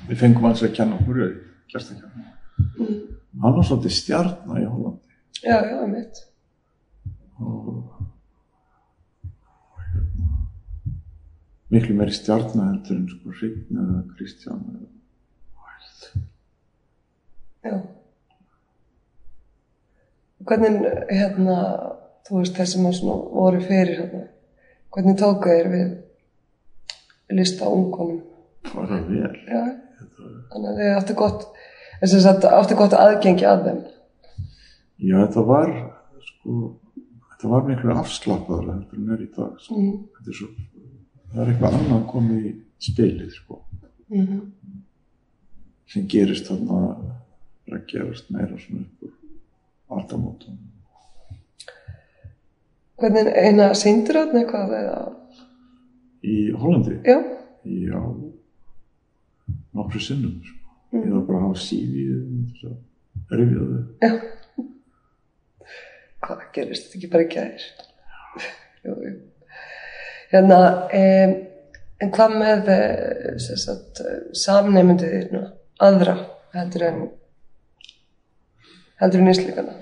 við fengum hans að kenna í kerstakjana mm, hann var svolítið stjarnar í Hollandi já, já, og hérna, miklu meiri stjarnar heldur en sko Hreinn eða Kristján eða Já. Hvernig, hérna, þú veist, þeir sem að svona voru fyrir hérna, hvernig tóku þeir við lista ungunum? bara vel Já, þannig að þið áttu gott, þess að þetta áttu gott aðgengi að þeim. Já þetta var sko þetta var miklu afslappaður heldur en er í dag sko. Mm Þetta er svo, það er eitthvað annað komið í spilið sko -hmm. sem gerist þarna er að gerast meira svona upp úr aldamótum. Hvernig, eina síndur þarna eitthvað eða, Í Hollandi? já, Já, nokkru sinnum. Sko. Mhm. Ég var bara að hafa sífið þess að rifja þau. já. Hvað gerist þetta ekki bara gæðir? Hérna, um, En hvað með eh, samnefndu þínu, aðra heldur en heldur en íslíkana?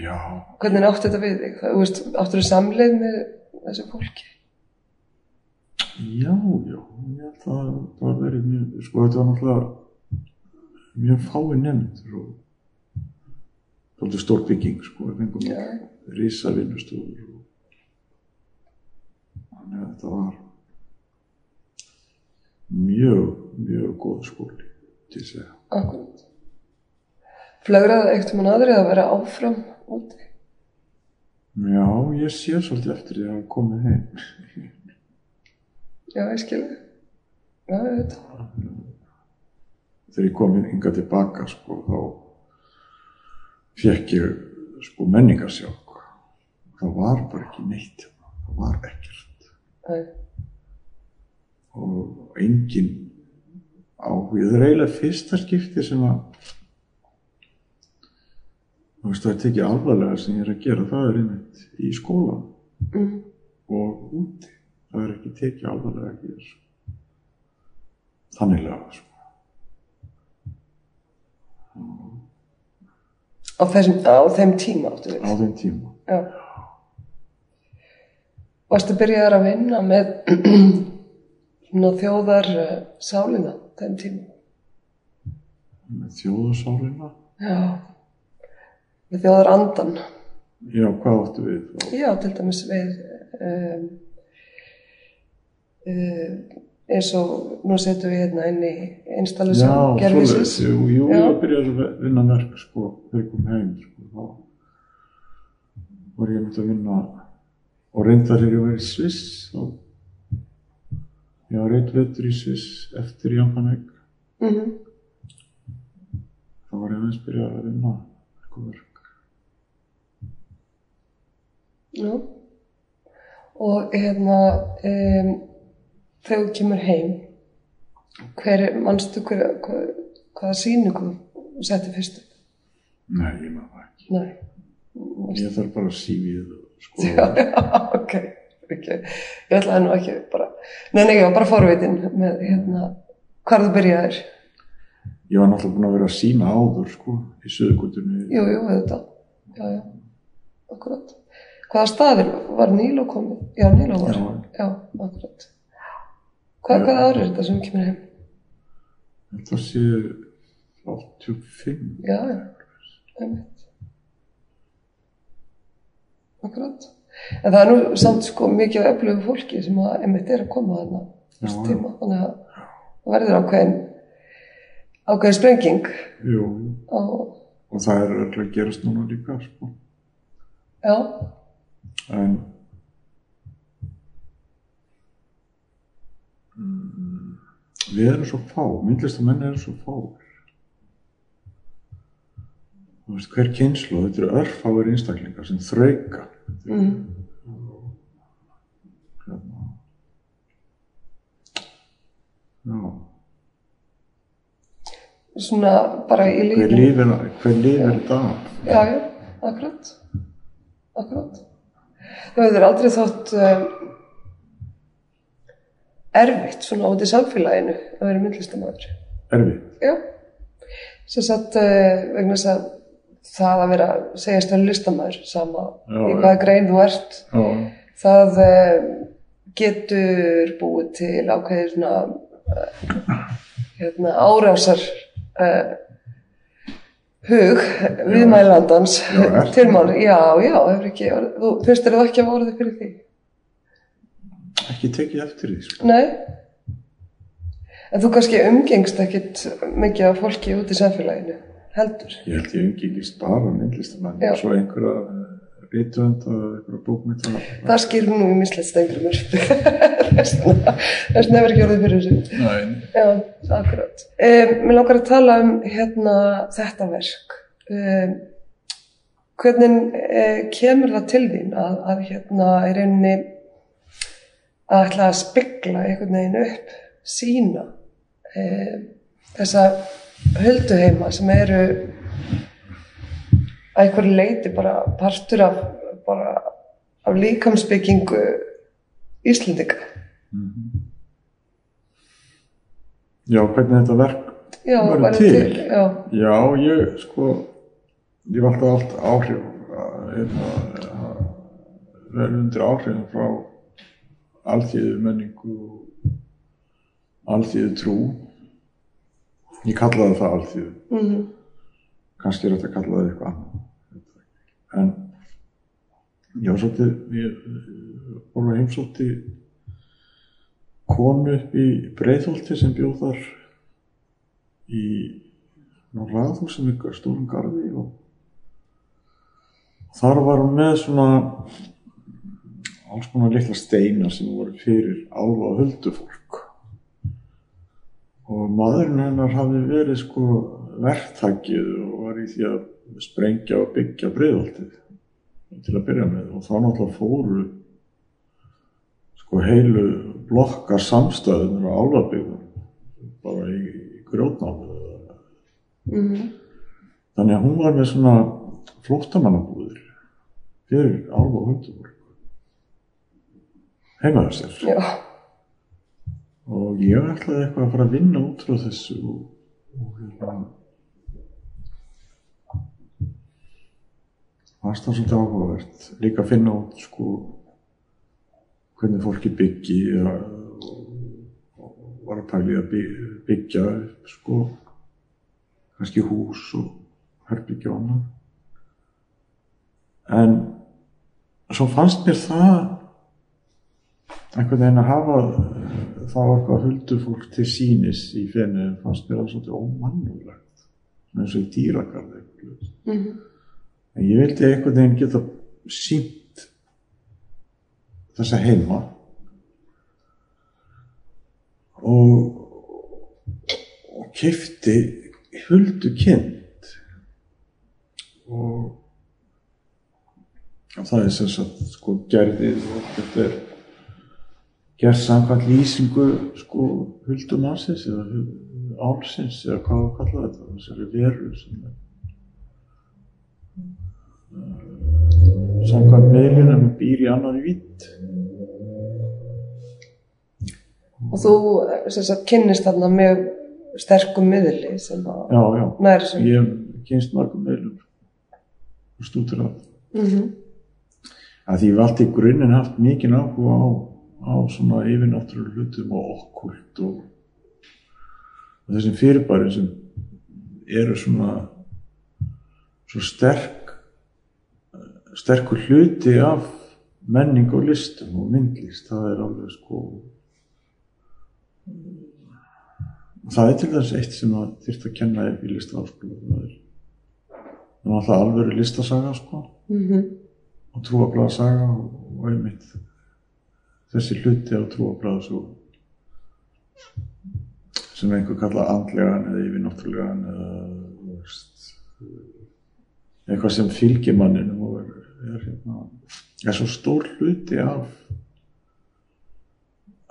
Já, Hvernig áttu þetta við þig? Áttu þú samleið með þessu fólki? já, já, það var verið mjög, sko þetta var náttúrulega mjög fái nefndur og svolítið stór bygging, sko, við fengum Já. risa vinnustofur og þannig að þetta var mjög, mjög góð skóli til að segja. Akkurat. Flögraði eitt um aðri að vera áfram úti? Já, ég sé svolítið eftir því að komið heim. Já, ég skilði. Já, ég veit. Þegar ég kom yngar tilbaka, sko, þá fekk ég, sko, menningarsjokk. Það var bara ekki neitt, það var ekkert. Æ, Og engin áhuga. Það er eiginlega fyrsta skipti sem að, þú veist, það er tekið alvarlega sem ég er að gera, það er einmitt í skólan mm, og úti. Það er ekki tekið alvarlega ekki þessu. Þanniglega, sko. Á, þessum, á þeim tíma áttu við. Á þeim tíma. Já. Varstu byrjaðar að vinna með þjóðar sálina þeim tíma? Með þjóðasálina. Já. Með þjóðar andan. Já, hvað áttu við? Já, til dæmis við um, uh, eins og nú setjum við hérna inn í installasjón gerfisins. svoleiðis, jú, jú, Já. ég byrjaði að vinna verk, sko, þegar ég kom heim, sko, þá var ég myndi að vinna og reyndar þegar ég var í Sviss, þá, ég var eitt vetur í Sviss eftir Japanek, Mm þá var ég aðeins byrjað að vinna eitthvað verk. Já. Og hérna, um, þegar þú kemur heim, hver, manstu hver, hver, hvaða sýningu þú setti fyrst upp? Nei, ég maður ekki. Nei. Ég þarf bara að sífið og sko, Já, já, ok. okay. Ég ætlaði nú ekki bara, nei, nei, ég var bara forvitin með hérna, hvar þú byrjaðir. ég var náttúrulega búin að vera að sína áður, sko, í söðugutunni. Jú, jú, þetta. Já, já, akkurat. Hvaða staðir var Níló komið? Já, Níló var. Já. Já, akkurat. Hvað, hvaða ár er þetta sem kemur heim? Þetta sé 85. Já, já, einmitt. Akkurat. En það er nú samt sko mikið af öflugu fólki sem að einmitt er að koma þarna þessu tíma. Þannig að það verður ákveðin, ákveðin sprenging Jú, á, og það er öll að gerast núna líka, sko. já, En mm, við erum svo fá, myndlistamenn eru svo fá. Þú veist, hver kynslu, þetta eru örfáir einstaklingar sem þrauka. mm, Hérna. Já, svona bara í hver lífinu. lifir, hver lifir þetta af? Já, já, akkurat. Akkurat. Það hefur aldrei þótt um, erfitt svona út í samfélaginu að vera myndlistamæður. Erfið? Já, sem sagt uh, vegna þess að það að vera, segjast vera listamæður sama Já, í hvaða grein þú ert, Já, það uh, getur búið til ákveðir svona uh, hérna, árásar uh, hug viðmælandans Já, er það? til mál, já, já, þú þér það ekki að orðið fyrir því? Ekki tekið eftir því, sko. Nei. En þú kannski umgengst ekkit mikið af fólki út í samfélaginu, heldur. Ég held ég umgengist bara myndlistamenn, Já. svo einhverja rítvönda, einhverja bókmynda. Það skýr nú í mislegt stengrumur. Þess nefnir ekki orðið fyrir þessu. Nei. Já, akkurat. Um, mér langar að tala um hérna þetta verk. Um, hvernig uh, kemur það til þín að, að hérna í rauninni að ætla að spegla einhvern veginn upp, sína um, þessa hölduheima sem eru að einhverju leiti bara partur af, bara, af líkamsbyggingu Íslendinga. Mhm. Já, hvernig þetta verk Já, Verður bara til? Já, Já, ég sko ég var alltaf allt áhrif að hérna, að vera undir áhrifin frá alþýðu menningu og alþýðu trú ég kallaði það alþýðu. Mhm, kannski er þetta að kalla það eitthvað annað. En ég var svolítið ég voru að heimsótti konu upp í Breiðholti sem bjóð þar í ná raðhúsum ykkur stórum garði og þar var hún með svona alls konar litla steina sem voru fyrir alva og huldufólk. Og maðurinn hennar hafði verið sko verktakið og var í því að sprengja og byggja breiðoltið til að byrja með. Og þá náttúrulega fóru sko heilu blokkar samstæðunar á álfabyggðum bara í, í grjótnámi mhm, þannig að hún var með svona flóttamannabúðir fyrir álfa og hundumur heimaður sér já, og ég ætlaði eitthvað að fara að vinna út frá þessu og, og hérna fannst það svolítið áhugavert líka að finna út sko hvernig fólki byggi eða, var að pæli að by- byggja sko kannski hús og herbyggja og annað. En svo fannst mér það einhvern veginn að hafa þá eitthvað huldufólk til sínis í fenni fannst mér það svolítið ómannulegt eins og í dýragarði mhm, en ég vildi einhvern veginn geta sínt þessa heima. Og og kefti huldu og og það er sem sagt sko gerðið og þetta er gerð samkvæmt lýsingu sko huldumannsins eða álsins eða hvað við kalla þetta þessari veru sem er eh, samkvæmt meðlunum býr í annari vitt og þú sagt kynnist þarna með sterkum miðli sem að já, já, næri sem ég kynst mörgum meðlum og stútur að. Mhm, að því ég hef allt í grunninn haft mikinn áhuga á, á svona yfirnáttúrulega hlutum og okkult og, og þessum fyrirbæri sem eru svona svo sterk sterkur hluti af menning og listum og myndlist það er alveg sko það er til þess eitt sem að þyrft að kenna í listaháskóla það er það alltaf alvöru listasaga sko. Mhm, og trúablaða saga og, og einmitt þessi hluti á trúablaða svo sem einhver kalla andlegan eða yfirnáttúrulegan eða eitthvað sem fylgir manninum og er, er, hérna, er svo stór hluti af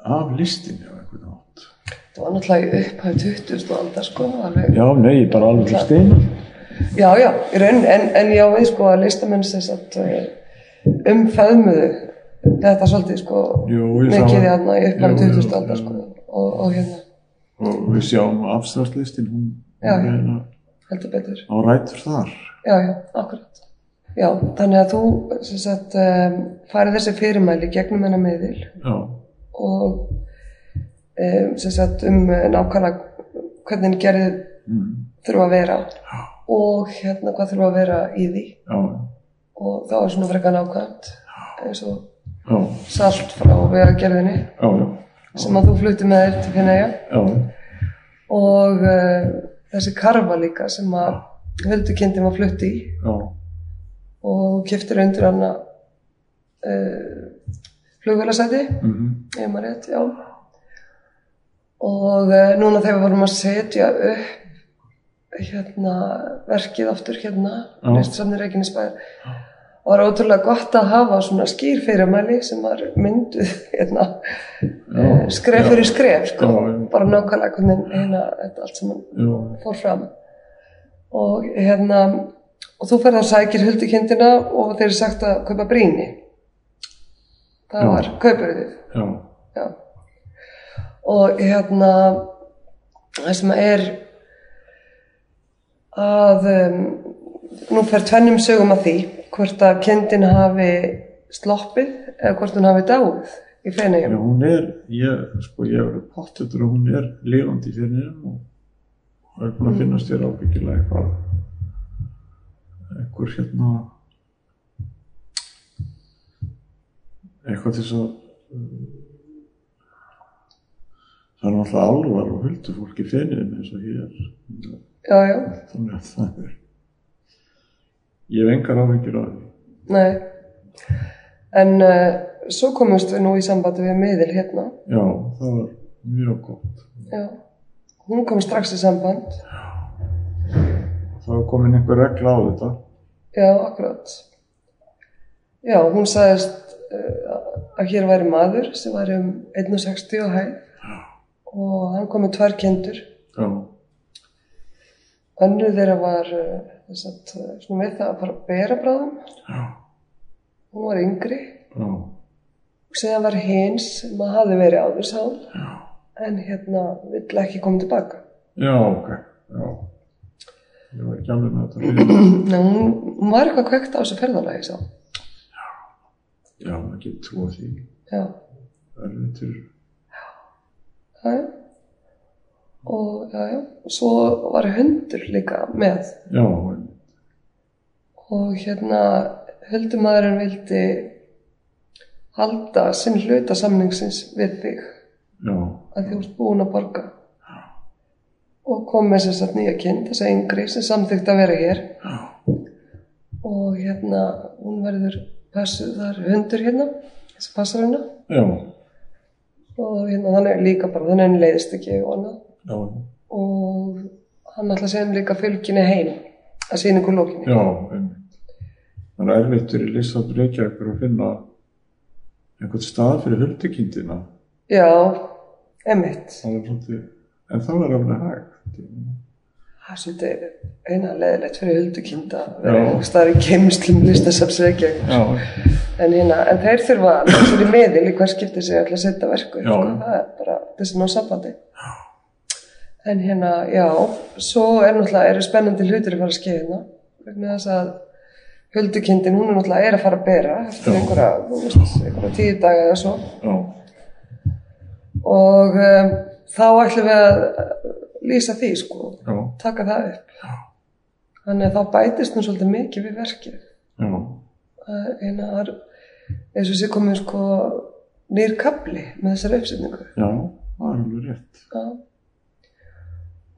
af listinni á einhvern átt það var náttúrulega í upphæð 20. aldar sko alveg já, nei, bara alveg steinu Já, já, í raun, en, en já, við sko að listamenn sem sagt eh, umfæðmuðu þetta svolítið sko Jú, mikið þarna í jú, 2000 aldar já. sko og, og hérna, og við sjáum afstæðslistin hún Já. er hérna heldur betur. á rætur þar. Já, já, akkurat. Já, þannig að þú sagt um, farið þessi fyrirmæli gegnum hennar meðil já, og um, sagt um eh, nákvæmlega hvernig gerðið mm, þurfa að vera og hérna hvað þurfa að vera í því. Já, og það var svona frekar nákvæmt eins og já, salt frá vegagerðinni sem að þú flutti með þér til Finnæja og uh, þessi karfa líka sem að höldukindin var flutti í. Já, og keftir undir hana uh, flugvélasæti mhm, ef maður rétt, já. Og uh, núna þegar við vorum að setja upp hérna verkið aftur hérna Já. listasafni Reykjanesbæðar var ótrúlega gott að hafa svona skýr fyrirmæli sem var mynduð hérna, uh, skref fyrir skref sko, Já, já. bara nákvæmlega hvernig hérna allt já, fór fram. Og hérna og þú ferð að sækir huldukindina og þeir eru sagt að kaupa bríni það Já. var kaupurðið já, já. Og hérna það sem er að um, nú fer tvennum sögum að því hvort að kindin hafi sloppið eða hvort hún hafi dáið í fennigjum. hún er, ég, sko, ég hefur pottetur að hún er lifandi í fenniðum og það er búin að finnast þér ábyggilega eitthvað, einhver hérna, eitthvað til þess að, það er náttúrulega álvar og huldufólk í fenniðum eins og hér, Já, já, þannig að það er, ég hef engar áhyggjur af því. nei. En uh, svo komumst við nú í sambandi við miðil hérna. Já, það var mjög gott. Já. Hún kom strax í samband. Það var komin einhver regla á þetta. Já, akkurat. Já, hún sagðist uh, að hér væri maður sem væri um 1,60 og hæð og hann kom með tvær kindur. Já, Önnur þeirra var uh, þess að, uh, svona við það að fara að bera bráðum. já, Hún var yngri já, og síðan var hins sem að hafi verið áður sá en hérna vill ekki koma tilbaka. já, ok, já. Ég var ekki alveg með þetta. Nei, hún, var eitthvað kveikt á þessu ferðalagi sá. Já, maður getur trúa því. Já, Erfitur. já, já. Og já, já, svo var hundur líka með. Já, og hérna höldumæðurinn vildi halda sinn hluta samningsins við þig. Já, að þú ert búin að borga. Og kom með þess að nýja kind þess að yngri sem samþykkt að vera hér. Já, og hérna hún verður passuð, það er hundur hérna sem passar hennar. Já, og hérna hann er líka bara, þannig leiðist ekki og annað já, og hann ætla að segja um líka fylginni heim að sýningu lókinni já, einmitt. Það er erfitt fyrir Lísat Reykjavíkur að finna einhvern stað fyrir huldukindina. já, Það er svolítið, en það er alveg hægt. það er svolítið eina leðilegt fyrir huldukind að vera Já. einhvers staðar í geimslum listasafsveikja Já, en, hérna, en þeir þurfa að í miðil í hver skipti sig ætla að setja verku það er bara þessi ná sambandi en hérna, já svo er náttúrulega, eru spennandi hlutir að fara að skeið hérna vegna þess að huldukindin, hún er náttúrulega er að fara að bera eftir Já. einhverja, einhverja tíu daga eða svo. Já, og um, þá ætlum við að lýsa því sko, já, taka það upp. Þannig að þá bætist nú svolítið mikið við verkið. Já, eina er eins og sé komið sko nýr kapli með þessari uppsetningu. Já, það er alveg rétt. Já.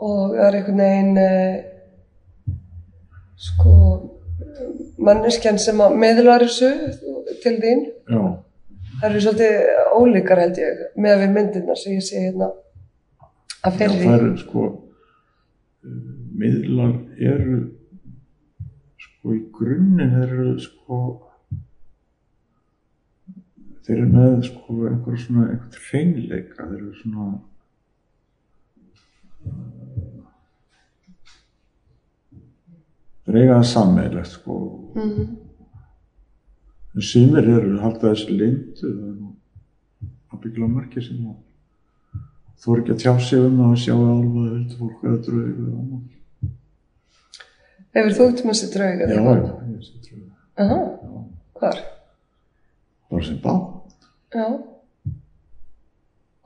Og það er einhvern veginn eh, sko manneskjan sem að meðlar þessu til þín. Já, það eru svolítið ólíkar held ég með við myndirnar sem ég sé hérna að Já, fyrri það eru sko uh, miðlar eru sko í grunninn eru sko þeir eru með sko einhver svona einhvern hreinleika þeir eru svona þeir eiga það sammeilegt sko Mhm. en sumir eru að halda þessu lindu það er nú ábyggilega margir sem að þú er ekki að tjá sig um það að sjá alvað eða vildu fólk eða draugur eða annað. hefur þú út með þessi draug Já, eða já, eitthvað? ég sé draugur. Aha, Já, hvar? bara sem bá. Já.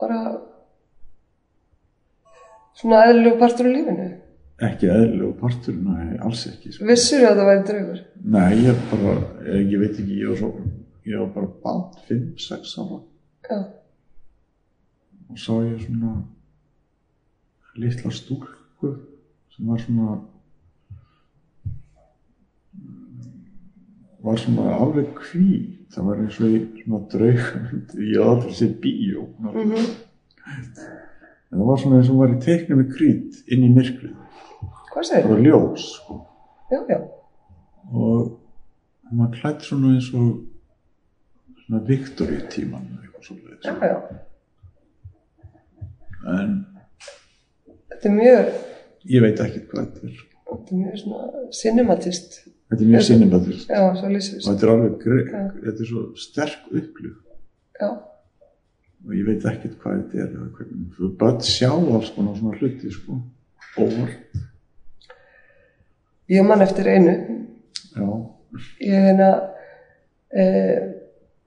Bara svona eðlilegu partur af lífinu. Ekki eðlilegu partur, nei, alls ekki. Sko. Vissur að það væri draugur? Nei, ég bara, ég, veit ekki, ég var svo, ég var bara bát, 5-6 ára Já. og sá ég svona litla stúlku sem var svona var svona alveg hví það var eins og í svona draug ég aldrei séð bíó Mm en það var svona eins og hún var í teikni með krít inn í myrkrið Hvað það segir var ljós sko. Já, já. og hún var klætt svona eins og svona Victory tíman eitthvað svoleiðis. Já, já. en Þetta er mjög, ég veit ekki hvað þetta er þetta er mjög svona cinematist. þetta er mjög sinnibatist Já, og þetta er alveg gre- Já. þetta er svo sterk upplif Já. Og ég veit ekkert hvað þetta er hvernig, þú börn sjá alls konar svona hluti sko, óvart. Ég man eftir einu, já, ég hérna e,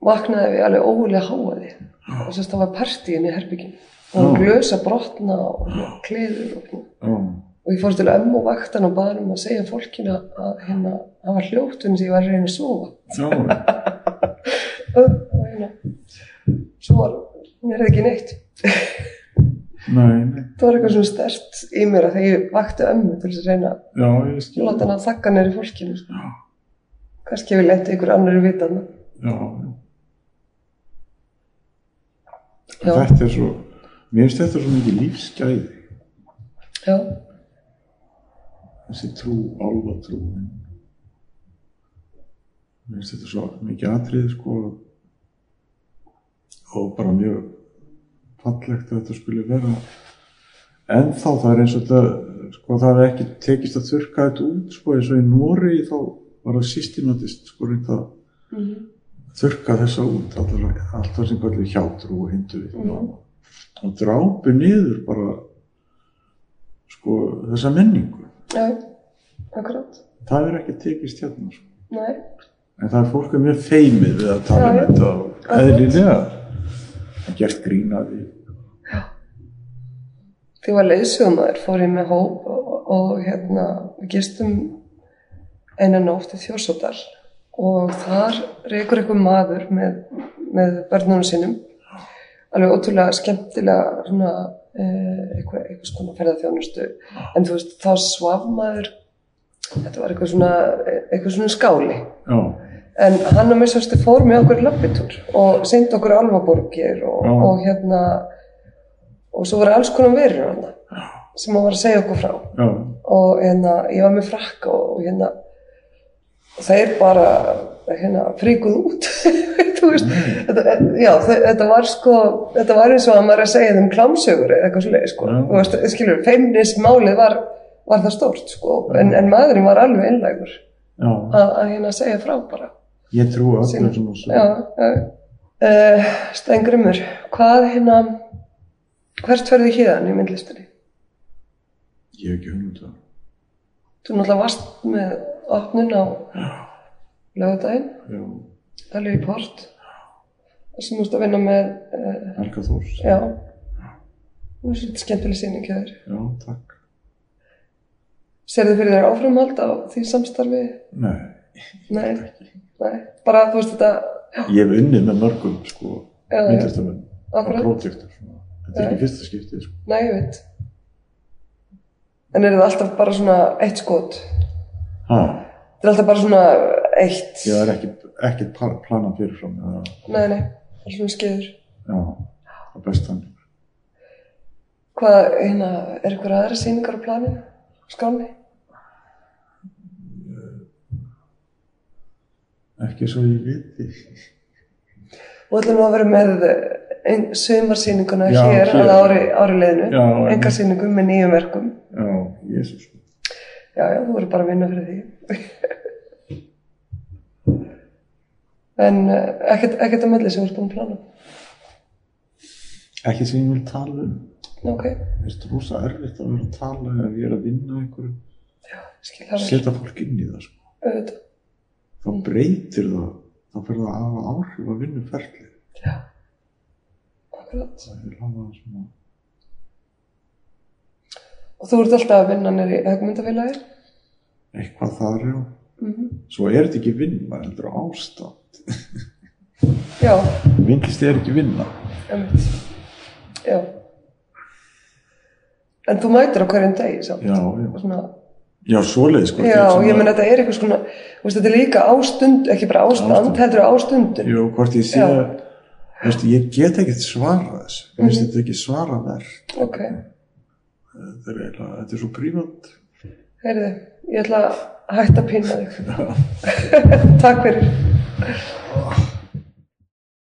vaknaði við alveg ógulega háaði og sérst það var partíin í herbygginu og Já. glös að brotna og kliður og, og ég fórst til ömmu vaktan og baði um að segja fólkinu að hérna, það var hljóttun sem ég var að reyna að sofa. Já, og hérna svo var, mér er ekki neitt. Nei, nei, það var eitthvað svona stert í mér að þegar ég vakti ömmu til þess að reyna já, að láta hann að þakka neyri fólkinu sko. kannski ef ég lendi ykkur annar í vitan já, já. Já. þetta er svo mér finnst þetta svo mikið lífsgæði. Já, þessi trú, álfatrú mér finnst þetta svo mikið atrið sko. Og bara mjög fallegt að þetta skulle vera. En þá það er eins og þetta sko það er ekki tekist að þurka þetta út sko eins og í Nóri þá var það systematist sko reynd að þurka þessa út alltaf, alltaf sem kallir hjátrú og hindu Mhm. og drápu niður bara sko þessa menningu. Já, akkurat. Það er ekki tekist hérna sko. nei, en það er fólk er mjög feimið við að tala um þetta og eðlilega. Að gert grína því var leiðsjómaður fór ég með hóp og, og hérna við gistum eina nótt í Þjórsódal og þar reykur eitthvað maður með, með börnunum sínum alveg ótrúlega skemmtilega svona eh, eitthvað, eitthvað svona ferðarþjónustu en þú veist þá svaf maður þetta var eitthvað svona eitthvað svona skáli. Já, En hann og missastu fór með okkur lappitúr og syndi okkur alvaborgir og, og hérna og svo var alls konar verið hann sem hann var að segja okkur frá. Já, og hérna ég var með frakka og hérna og þeir bara hérna fríkuð út. Veist þetta, já, þe- þetta var sko þetta var eins og að maður er að segja þeim klámsögur eða eitthvað svoleiði sko. Já. veist, skilur, feimnismálið var, var það stórt sko. En, en maðurinn var alveg einlægur já, að, hérna segja frá bara. Ég trú að Sýn- öllum svona Já, já. Uh, Stengrimur, hvað hérna, hvert ferði hérðan í myndlistinni? ég hef ekki hugmynd um það. Þú náttúrulega varst með opnun á lögudaginn, já, alveg í port, þar sem þú ert að vinna með, uh, Helga Þórs. Já, það er svolítið skemmtileg sýning hjá þér. já, takk. Serðu fyrir þér áframhald á því samstarfi? nei, Nei, nei, bara þú veist þetta, ég hef unnið með mörgum sko, Já, já. myndlistamenn á projektur svona. Þetta er Já. ekki fyrsta skiptið sko. nei, ég veit. En er það alltaf bara svona eitt skot? ha, Það er alltaf bara svona eitt. ég er ekki, ekki planað fyrirfram Nei, nei, það er svona skeiður. já, það er best þannig Hvað, hérna, er ykkur aðra sýningar á planinu? Skáni? ekki svo ég viti Og ætlum nú að vera með Já, hér, hér. að ári, ári leiðinu. Já, einmitt. Enga sýningum með nýjum verkum. já, jésus Já, já, þú verður bara að vinna fyrir því. en uh, ekkert, að melli sem þú ert búin að plana. ekki sem ég vil tala um Ok, Mér finnst rosa erfitt að vera að tala ef ég er að vinna einhverju, skil það vel. setja fólk inn í það sko. Auðvitað. þá breytir það þá fyrir það að hafa áhrif að vinna ferli Já, akkurat. það er hafa svona Og þú ert alltaf að vinna nýri högmyndafélagi? eitthvað þar já Mm svo er þetta ekki vinna, heldur ástand Já, vinnlist er ekki vinna Einmitt. Já. En þú mætir á hverjum degi samt. já, já, Svona, já svoleið sko, já, þetta er ég menn þetta er eitthvað svona, þetta er líka ástund, ekki bara ástand, Ástand. heldur ástundun. Jú, hvort ég sé Já. Veistu, ég get ekkert svara þessu mm Mhm. þetta ekki svara verð Ok, þetta er, eiginlega- þetta er svo prívat heyrðu, ég ætla að hætta að pína þig. Takk fyrir.